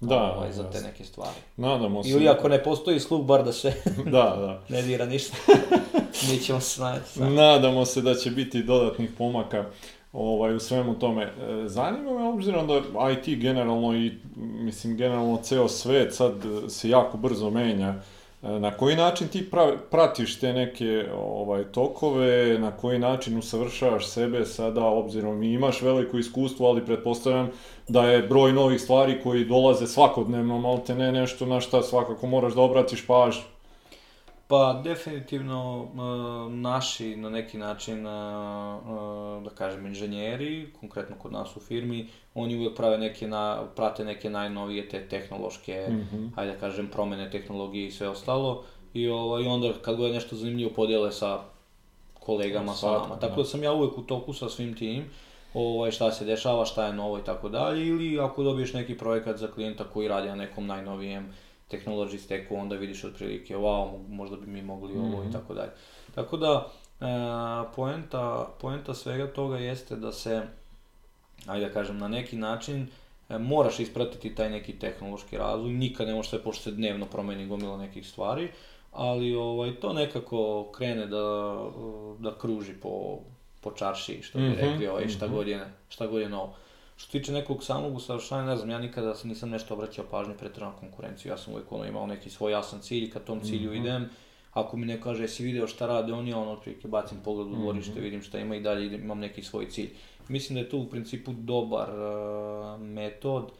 Da, ovaj, za te jasno. neke stvari. Nadamo se. Ili ako ne postoji sluh, bar da se Da, da. ne dira ništa. Mi ćemo se snaći. Nadamo se da će biti dodatnih pomaka ovaj, u svemu tome. E, Zanima me, obzirom da IT generalno i, mislim, generalno ceo svet sad se jako brzo menja, e, na koji način ti pra- pratiš te neke ovaj, tokove, na koji način usavršavaš sebe sada, obzirom i imaš veliko iskustvo, ali pretpostavljam da je broj novih stvari koji dolaze svakodnevno, malte ne nešto na šta svakako moraš da obratiš pažnju. Pa definitivno naši na neki način, e, e, da kažem, inženjeri, konkretno kod nas u firmi, oni uvijek prave neke na, prate neke najnovije te tehnološke, Mhm. hajde da kažem, promene tehnologije i sve ostalo. I, ovaj, onda kad god je nešto zanimljivo podijele sa kolegama, sa nama. da. Tako da sam ja uvijek u toku sa svim tim, ovaj, šta se dešava, šta je novo i tako dalje, ili ako dobiješ neki projekat za klijenta koji radi na nekom najnovijem technology stacku, onda vidiš otprilike, wow, mo- možda bi mi mogli ovo Mhm. i tako dalje. Tako da, e, poenta, poenta svega toga jeste da se, ajde da kažem, na neki način e, moraš ispratiti taj neki tehnološki razvoj, nikad ne može sve, pošto se dnevno promeni gomila nekih stvari, ali ovaj, to nekako krene da, da kruži po, po čarši, što bi Mhm, rekli, ovaj, šta, mhm. god je, šta god je novo. Što tiče nekog samog usavršavanja, ne znam, ja nikada se nisam nešto obraćao pažnju pretjerano na konkurenciju, ja sam uvijek ono imao neki svoj jasan cilj, ka tom cilju Mhm. idem, ako mi ne kaže jesi video šta rade oni, ono otprilike bacim pogled u dvorište, vidim šta ima i dalje idem, imam neki svoj cilj. Mislim da je to u principu dobar uh, metod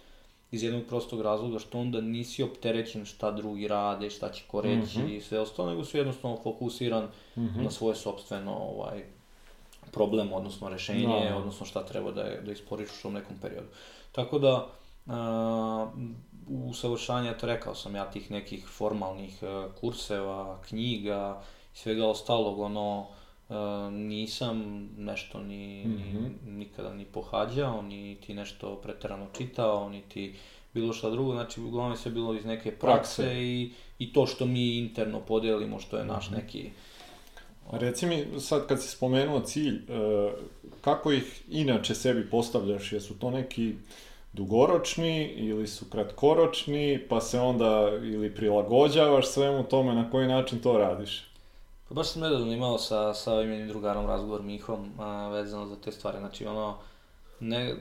iz jednog prostog razloga što onda nisi opterećen šta drugi rade, šta će ko reći Mhm. i sve ostalo, nego si jednostavno fokusiran Mhm. na svoje sobstveno ovaj, problem, odnosno rešenje, Da. odnosno šta treba da, da isporiš u nekom periodu. Tako da, a, usavršanja, to rekao sam ja, tih nekih formalnih e, kurseva, knjiga i svega ostalog, ono, e, nisam nešto ni, ni, Mhm. nikada ni pohađao, ni ti nešto preterano čitao, niti bilo šta drugo, znači uglavnom je sve bilo iz neke prakse, Prakse. i, i to što mi interno podijelimo, što je naš Mhm. neki... Reci mi, sad kad si spomenuo cilj, e, kako ih inače sebi postavljaš? Jesu to neki dugoročni ili su kratkoročni, pa se onda ili prilagođavaš svemu tome, na koji način to radiš? Pa baš sam nedavno imao sa, sa ovim jednim drugarom razgovor Mihom a, vezano za te stvari, znači ono, ne,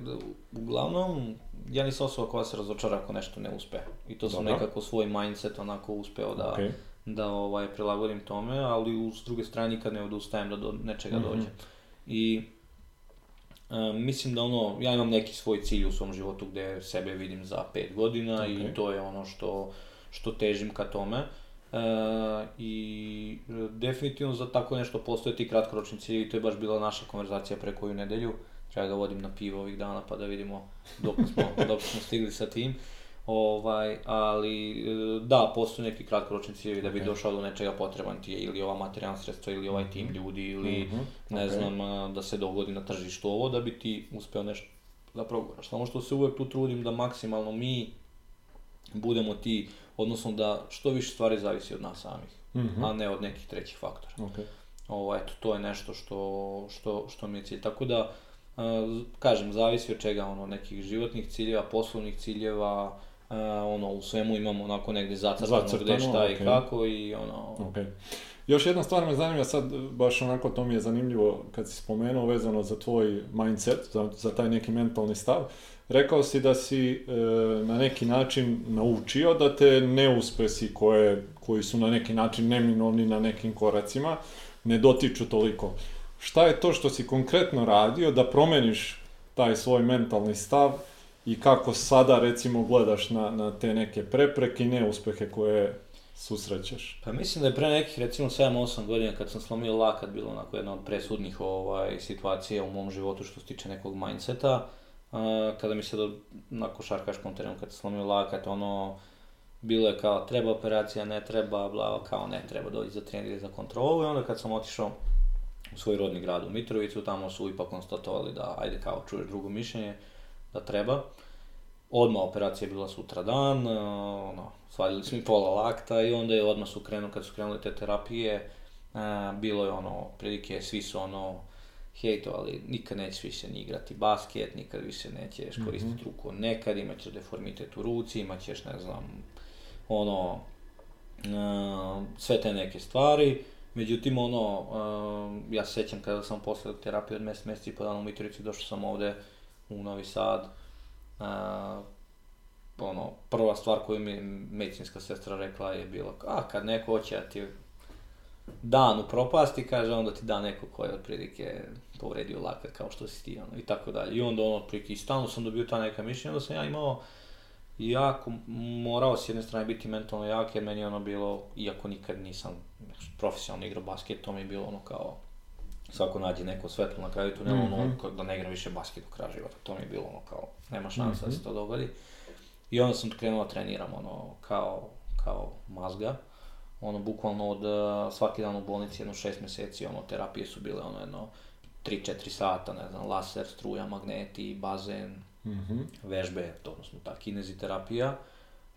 uglavnom, ja nisam osoba koja se razočara ako nešto ne uspe. I to sam Dobro. nekako svoj mindset onako uspeo da, Okej. Da ovaj, prilagodim tome, ali s druge strane nikad ne odustajem da do nečega Mhm. dođe. I e, mislim da ono, ja imam neki svoj cilj u svom životu gdje sebe vidim za pet godina i Okej. to je ono što, što težim ka tome. E, I definitivno za tako nešto postoje ti kratkoročni ciljevi, to je baš bila naša konverzacija pre koju nedelju. Treba ga vodim na pivo ovih dana pa da vidimo dok smo, dok smo stigli sa tim. Ovaj, ali e, da, postoje neki kratkoročni ciljevi da bi došao do nečega potreban ti je ili ova materijalna sredstva ili ovaj tim ljudi ili Mhm, ne ok. znam, da se dogodi na tržištu ovo da bi ti uspeo nešto da proguraš. Samo što se uvek tu trudim da maksimalno mi budemo ti, odnosno da što više stvari zavisi od nas samih, Mhm, a ne od nekih trećih faktora. okej. Ovo, eto, to je nešto što, što, što mi je cilj. Tako da, kažem, zavisi od čega, ono, nekih životnih ciljeva, poslovnih ciljeva, a, ono, u svemu imamo onako negdje zacrtano, Zacrtano, šta i okej. kako i ono, Ok. Još jedna stvar me zanima sad, baš onako to mi je zanimljivo kad si spomenuo vezano za tvoj mindset, za, za taj neki mentalni stav. Rekao si da si e, na neki način naučio da te neuspesi koje, koji su na neki način neminovni na nekim koracima ne dotiču toliko. Šta je to što si konkretno radio da promeniš taj svoj mentalni stav i kako sada recimo gledaš na, na te neke prepreke i neuspehe koje susrećeš? Pa mislim da je pre nekih recimo 7-8 godina kad sam slomio lakat bilo onako jedna od presudnih ovaj, situacija u mom životu što se tiče nekog mindseta. A, kada mi se do, na košarkaškom terenu kad sam slomio lakat, ono, bilo je kao treba operacija, ne treba, bla, kao ne treba doći za trening za kontrolu i onda kad sam otišao u svoj rodni grad u Mitrovicu, tamo su ipak konstatovali da ajde kao čuješ drugo mišljenje, da treba. Odmah operacija je bila sutra dan, e, ono, svadili smo mi pola lakta i onda je odmah su krenuli, kad su krenule te terapije, e, bilo je ono, prilike, svi su ono, hejtovali, nikad nećeš više ni igrati basket, nikad više nećeš koristiti ruku nekad, imat ćeš deformitet u ruci, imat ćeš, ne znam, ono, e, sve te neke stvari. Međutim, ono, e, ja se sjećam kada sam posle terapije od mjesec, mjesec i po dana u Mitrovici, došao sam ovde u Novi Sad, a, ono, prva stvar koju mi medicinska sestra rekla je bila, a kad neko hoće da ti dan upropasti, kaže, onda ti da neko ko je otprilike povredio lakat kao što si ti, ono, i tako dalje. I onda ono, otprilike, i stalno sam dobio ta neka mišljenja, onda sam ja imao jako morao s jedne strane biti mentalno jak, jer meni ono bilo, iako nikad nisam profesionalno igrao basket, to mi je bilo ono kao, svako nađe neko svetlo na kraju tunela, ono, Mhm. da ne igram više basket do kraja života, to mi je bilo ono kao, nema šanse da se to dogodi. I onda sam krenuo da treniram, ono, kao, kao mazga, ono, bukvalno od uh, svaki dan u bolnici, jedno šest mjeseci, ono, terapije su bile, ono, jedno, 3-4 sata, ne znam, laser, struja, magneti, bazen, Mhm. vežbe, to odnosno ta kineziterapija.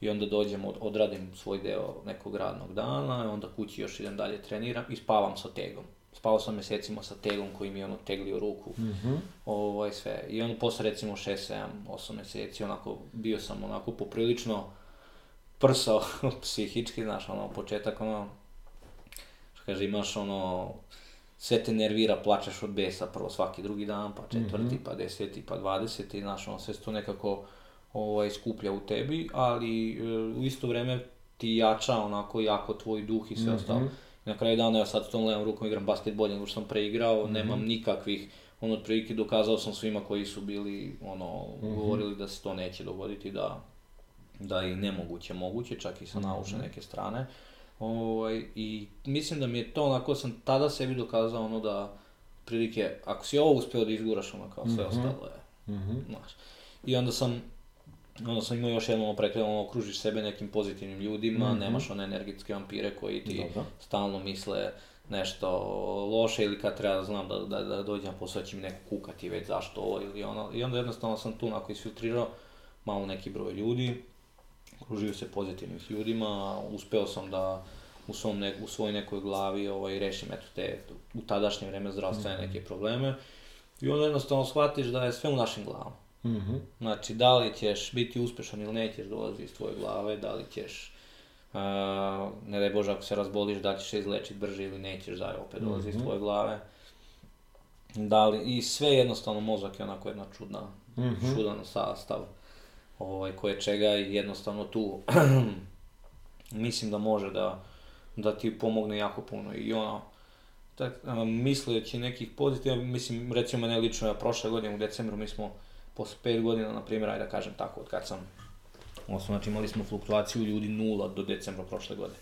I onda dođem, od, odradim svoj deo nekog radnog dana, onda kući još idem dalje treniram i spavam sa tegom. Spavao sam mjesecima sa tegom koji mi je ono teglio ruku, Mhm. ovaj sve. I onda posle recimo 6, 7, 8 mjeseci, onako, bio sam onako poprilično prsao psihički, znaš, ono, početak, ono, što kaže, imaš ono, sve te nervira, plačeš od besa prvo svaki drugi dan, pa četvrti, pa deseti, pa dvadeseti, znaš, ono, sve se to nekako ovaj, skuplja u tebi, ali e, u isto vrijeme ti jača onako jako tvoj duh i sve ostalo. Na kraju dana ja sad s tom levom rukom igram basket bolje nego što sam preigrao, nemam nikakvih, ono, otprilike dokazao sam svima koji su bili, ono, govorili da se to neće dogoditi, da, da je nemoguće moguće, čak i sa naučne neke strane. Ovaj, I mislim da mi je to onako, sam tada sebi dokazao ono da, prilike, ako si ovo uspio da izguraš, ono kao sve ostalo je, Mhm. I onda sam onda sam imao još jedno prekrenuo, okružiš sebe nekim pozitivnim ljudima, Mhm. nemaš one energetske vampire koji ti Dobro. stalno misle nešto loše ili kad treba znam da, da, da dođem na posao će mi neko kukati već zašto ovo ili ono. I onda jednostavno sam tu onako isfiltrirao malo neki broj ljudi, okružio se pozitivnih ljudima, uspeo sam da u, svom ne, u svojoj nekoj glavi ovaj, rešim eto te u tadašnje vreme zdravstvene neke probleme. I onda jednostavno shvatiš da je sve u našim glavama. Mhm. Znači, da li ćeš biti uspešan ili nećeš dolazi iz tvoje glave, da li ćeš, uh, ne daj Bože, ako se razboliš, da ćeš se izlečiti brže ili nećeš, da opet dolazi iz Mhm. tvoje glave. Da li, i sve jednostavno mozak je onako jedna čudna, Mhm. čudan sastav, ovaj, koje čega i jednostavno tu mislim da može da, da ti pomogne jako puno i ono, tak, misleći nekih pozitiva, mislim, recimo mene lično, ja prošle godine u decembru mi smo posle 5 godina, na primjer, ajde da kažem tako, od kad sam Osnovno, znači imali smo fluktuaciju ljudi nula do decembra prošle godine.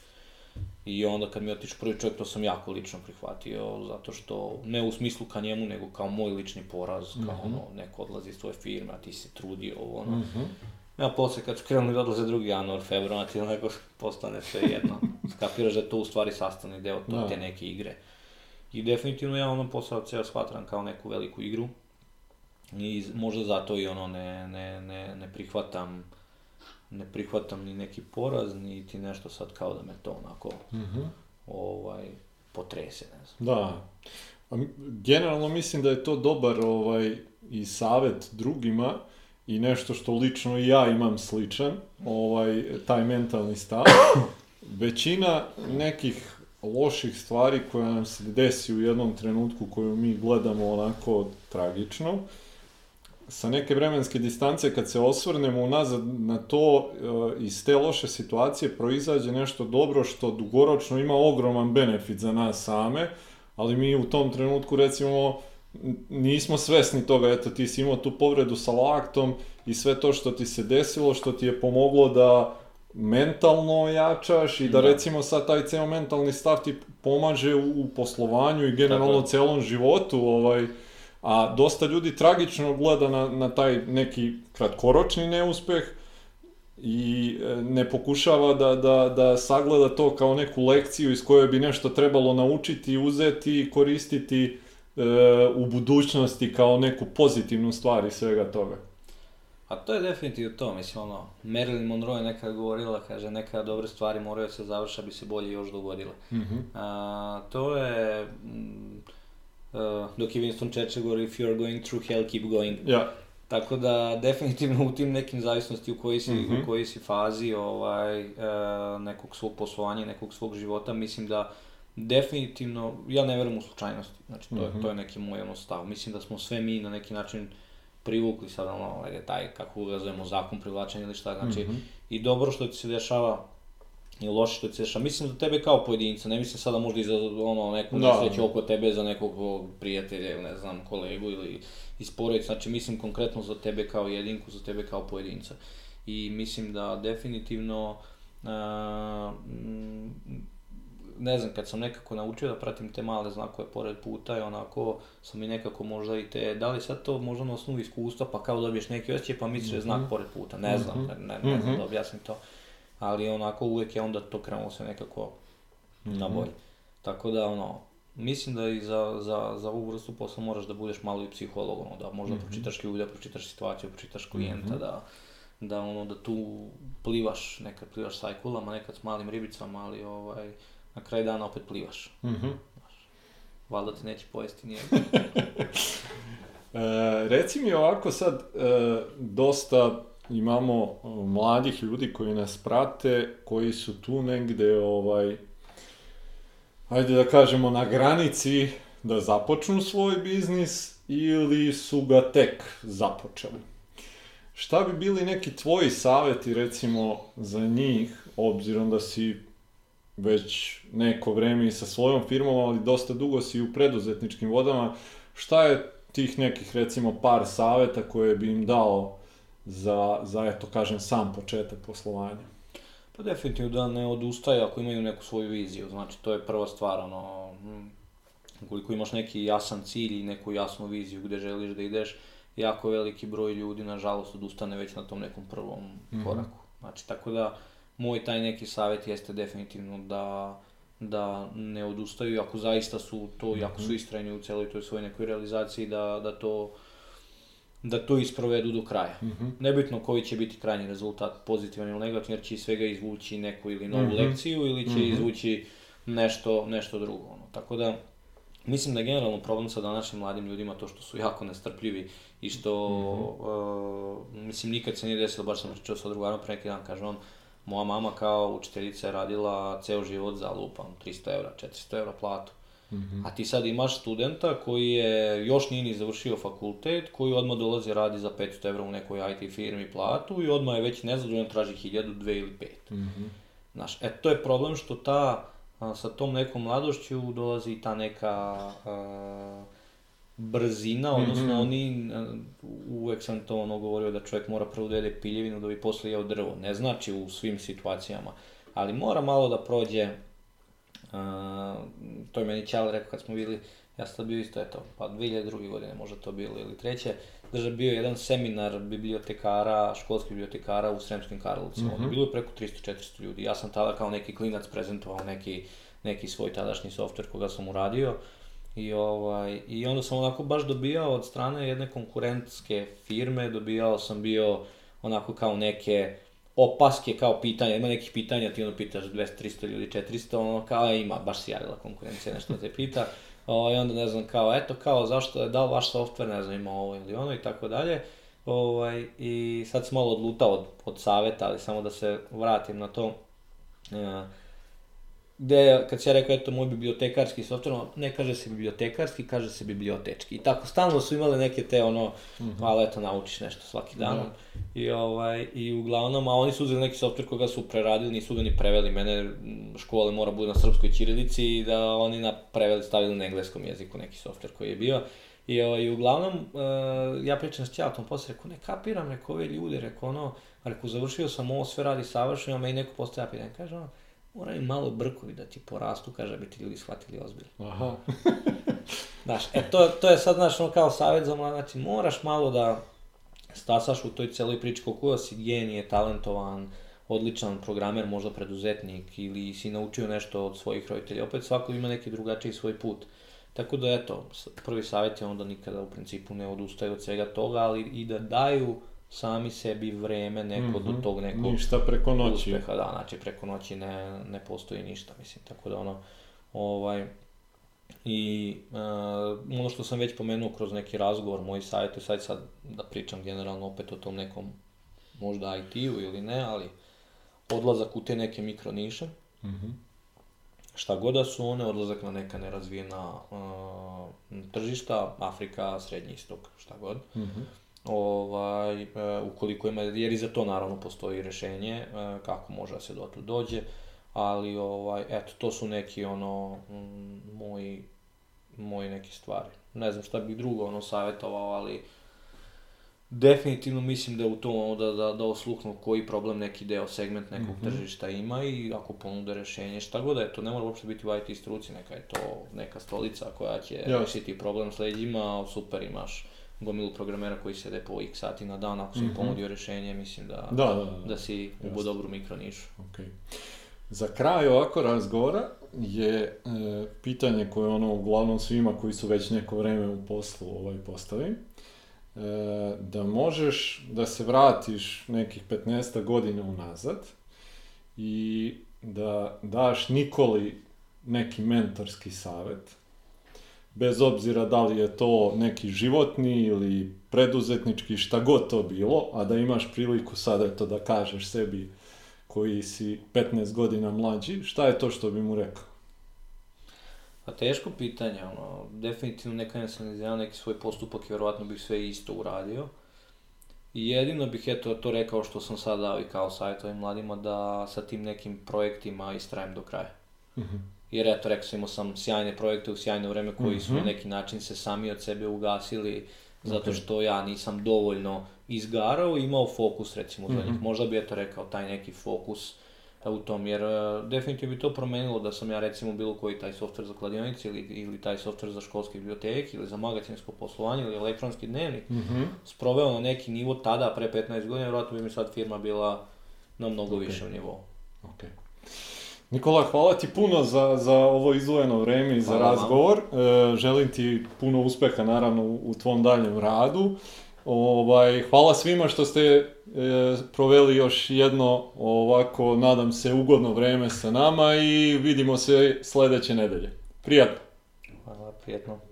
I onda kad mi je otišao prvi čovjek, to sam jako lično prihvatio, zato što, ne u smislu ka njemu, nego kao moj lični poraz, kao ono, neko odlazi iz tvoje firme, a ti si trudio, ovo ono. Mhm. Ja posle kad su krenuli da odlaze drugi januar, februar, ti onako postane sve jedno. Skapiraš da je to u stvari sastavni deo to, Da. te neke igre. I definitivno ja ono posao ceo shvatam kao neku veliku igru. I možda zato i ono ne, ne, ne, ne prihvatam ne prihvatam ni neki poraz, niti nešto sad kao da me to onako Mhm. ovaj, potrese, ne znam. Da. Generalno mislim da je to dobar ovaj i savjet drugima i nešto što lično i ja imam sličan, ovaj taj mentalni stav. Većina nekih loših stvari koja nam se desi u jednom trenutku koju mi gledamo onako tragično, sa neke vremenske distance kad se osvrnemo unazad na to e, iz te loše situacije proizađe nešto dobro što dugoročno ima ogroman benefit za nas same, ali mi u tom trenutku recimo nismo svesni toga, eto ti si imao tu povredu sa laktom i sve to što ti se desilo, što ti je pomoglo da mentalno jačaš i da, Da. recimo sad taj ceo mentalni stav ti pomaže u, u poslovanju i generalno Tako celom životu, ovaj, a dosta ljudi tragično gleda na, na taj neki kratkoročni neuspeh i e, ne pokušava da, da, da sagleda to kao neku lekciju iz koje bi nešto trebalo naučiti, uzeti i koristiti e, u budućnosti kao neku pozitivnu stvar iz svega toga. A to je definitivno to, mislim ono, Marilyn Monroe je nekad govorila, kaže, neka dobre stvari moraju da se završa, bi se bolje još dogodile. Mhm. A, to je, mm, uh, dok je Winston Churchill govori, if you're going through hell, keep going. Ja. Tako da, definitivno u tim nekim zavisnosti u kojoj si, Mhm. u kojoj si fazi ovaj, e, nekog svog poslovanja, nekog svog života, mislim da definitivno, ja ne verujem u slučajnosti, znači to, Mhm. je, to je neki moj ono stav. Mislim da smo sve mi na neki način privukli sad ono, ajde, taj, kako ga zovemo, zakon privlačenja ili šta, znači, Mhm. i dobro što ti se dešava, i loše što se dešava. Mislim za tebe kao pojedinca, ne mislim sada možda i za ono, neku Da, nesreću da. oko tebe, za nekog prijatelja ili ne znam, kolegu ili iz porodice, znači mislim konkretno za tebe kao jedinku, za tebe kao pojedinca. I mislim da definitivno, a, mm, ne znam, kad sam nekako naučio da pratim te male znakove pored puta i onako sam i nekako možda i te, da li sad to možda na osnovu iskustva pa kao dobiješ neki osjećaj pa misliš da je znak pored puta, ne znam, Mhm. ne, ne, ne znam Mhm. da objasnim to. Ali onako uvek je onda to krenulo se nekako na Mhm. bolje. Tako da ono, mislim da i za, za, za ovu vrstu posla moraš da budeš malo i psiholog, ono, da možda Mhm. pročitaš ljude, pročitaš situaciju, pročitaš klijenta, Mhm. da, da ono, da tu plivaš, nekad plivaš s ajkulama, nekad s malim ribicama, ali ovaj, na kraj dana opet plivaš. Mhm. Valjda te neće pojesti nije. E, reci mi ovako sad, e, dosta imamo e, mladih ljudi koji nas prate, koji su tu negde, ovaj, ajde da kažemo, na granici da započnu svoj biznis ili su ga tek započeli. Šta bi bili neki tvoji savjeti, recimo, za njih, obzirom da si već neko vreme i sa svojom firmom, ali dosta dugo si u preduzetničkim vodama, šta je tih nekih recimo par saveta koje bi im dao za, za eto kažem sam početak poslovanja. Pa definitivno da ne odustaje ako imaju neku svoju viziju, znači to je prva stvar, ono, mm, ukoliko imaš neki jasan cilj i neku jasnu viziju gde želiš da ideš, jako veliki broj ljudi, nažalost, odustane već na tom nekom prvom Mhm. koraku. Znači, tako da, moj taj neki savjet jeste definitivno da da ne odustaju, ako zaista su to, i ako Mhm. su istrajni u celoj toj svojoj nekoj realizaciji, da, da to da to isprovedu do kraja. Mhm. Nebitno koji će biti krajnji rezultat, pozitivan ili negativan, jer će iz svega izvući neku ili novu Mhm. lekciju ili će Mhm. izvući nešto, nešto drugo. Ono. Tako da, mislim da je generalno problem sa današnjim mladim ljudima to što su jako nestrpljivi i što, uh, mislim, nikad se nije desilo, baš sam pričao sa drugarom pre neki dan, kaže on, moja mama kao učiteljica je radila ceo život za lupam 300 evra, 400 evra platu. Mhm. A ti sad imaš studenta koji je još nije ni završio fakultet, koji odmah dolazi radi za 500 evra u nekoj IT firmi platu i odmah je već nezadovoljan, traži 1000, 2 ili 5. Mhm. Znaš, e, to je problem što ta, a, sa tom nekom mladošću dolazi ta neka a, brzina, odnosno Mhm. oni, a, uvek sam to ono govorio da čovjek mora prvo da jede piljevinu da bi posle jeo drvo. Ne znači u svim situacijama, ali mora malo da prođe, to je meni Ćale rekao kad smo bili, ja sam bio isto, eto, pa 2002. godine možda to bilo ili treće, drža bio jedan seminar bibliotekara, školskih bibliotekara u Sremskim Karlovcima. Mhm. Bilo je preko 300-400 ljudi. Ja sam tada kao neki klinac prezentovao neki, neki svoj tadašnji softver koga sam uradio. I, ovaj, I onda sam onako baš dobijao od strane jedne konkurentske firme, dobijao sam bio onako kao neke opaske kao pitanja, ima nekih pitanja, ti ono pitaš 200, 300 ljudi, 400, ono kao e, ima, baš si javila konkurencija, nešto te pita, o, i onda ne znam kao, eto kao, zašto, da li vaš softver, ne znam, ima ovo ili ono i tako dalje, ovaj, i sad sam malo odlutao od, od saveta, ali samo da se vratim na to, e, gde, kad si ja rekao, eto, moj bibliotekarski softver, ne kaže se bibliotekarski, kaže se bibliotečki. I tako, stalno su imale neke te, ono, ali eto, naučiš nešto svaki dan. Da. I, ovaj, I uglavnom, a oni su uzeli neki softver koga su preradili, nisu ga ni preveli. Mene škole mora bude na srpskoj ćirilici i da oni na preveli stavili na engleskom jeziku neki softver koji je bio. I, ovaj, uglavnom, uh, ja pričam s Ćatom, posle rekao, ne kapiram, rekao, ove ljude, rekao, ono, rekao, završio sam ovo, sve radi savršeno, a me i neko postaja pitanje, kaže, ono, moraju malo brkovi da ti porastu, kaže, da bi ti ljudi shvatili ozbiljno. Aha. Znaš, e to, to je sad, znaš, ono kao savjet za mlad, znači moraš malo da stasaš u toj celoj priči koliko da si genije, talentovan, odličan programer, možda preduzetnik ili si naučio nešto od svojih roditelja. Opet svako ima neki drugačiji svoj put. Tako da eto, prvi savjet je onda nikada u principu ne odustaju od svega toga, ali i da daju sami sebi vreme neko do Mhm. tog nekog Ništa preko noći. uspeha, da, znači preko noći ne, ne postoji ništa, mislim, tako da ono, ovaj, i uh, ono što sam već pomenuo kroz neki razgovor, moj savjet je sad, sad da pričam generalno opet o tom nekom, možda IT-u ili ne, ali odlazak u te neke mikro niše, Mhm. šta god da su one, odlazak na neka nerazvijena uh, tržišta, Afrika, Srednji istok, šta god. Mhm. Ovaj, e, ukoliko ima, jer i za to naravno postoji rešenje e, kako može da se do tu dođe, ali ovaj, eto, to su neki ono, mm, moji, moji neke stvari. Ne znam šta bih drugo ono savjetovao, ali definitivno mislim da u tom ono da, da, da osluhnu koji problem neki deo, segment nekog Mhm. tržišta ima i ako ponude rešenje, šta god da je to, ne mora uopšte biti u IT struci, neka je to neka stolica koja će Jasno. rešiti problem s leđima, super imaš gomilu programera koji sede po x sati na dan, ako si im Mhm. ponudio rešenje, mislim da, Da, da, da. da si Jasno. dobru mikronišu. Ok. Za kraj ovako razgovora je e, pitanje koje ono uglavnom svima koji su već neko vreme u poslu ovaj postavim. E, da možeš da se vratiš nekih 15 godina unazad i da daš Nikoli neki mentorski savet, bez obzira da li je to neki životni ili preduzetnički, šta god to bilo, a da imaš priliku sad eto da kažeš sebi koji si 15 godina mlađi, šta je to što bi mu rekao? Pa teško pitanje, ono, definitivno neka ne sam izgledao neki svoj postupak i verovatno bih sve isto uradio. I jedino bih eto to rekao što sam sad dao i kao savjet ovim mladima da sa tim nekim projektima istrajem do kraja. Jer eto, rekao sam, imao sam sjajne projekte u sjajno vreme koji su na Mhm. neki način se sami od sebe ugasili zato što ja nisam dovoljno izgarao i imao fokus recimo za njih. Možda bi eto rekao taj neki fokus u tom, jer e, definitivno bi to promijenilo da sam ja recimo bilo koji taj softver za kladionice ili, ili taj softver za školske biblioteke ili za magacinsko poslovanje ili elektronski dnevnik Mhm. sproveo na neki nivo tada, pre 15 godina, vjerojatno bi mi sad firma bila na mnogo višem nivou. Ok. Nikola, hvala ti puno za, za ovo izdvojeno vrijeme i za Hvala vam. razgovor. E, želim ti puno uspjeha naravno u, tvom daljem radu. Ovaj, hvala svima što ste e, proveli još jedno ovako, nadam se, ugodno vrijeme sa nama i vidimo se sljedeće nedelje. Prijatno! Hvala, prijetno.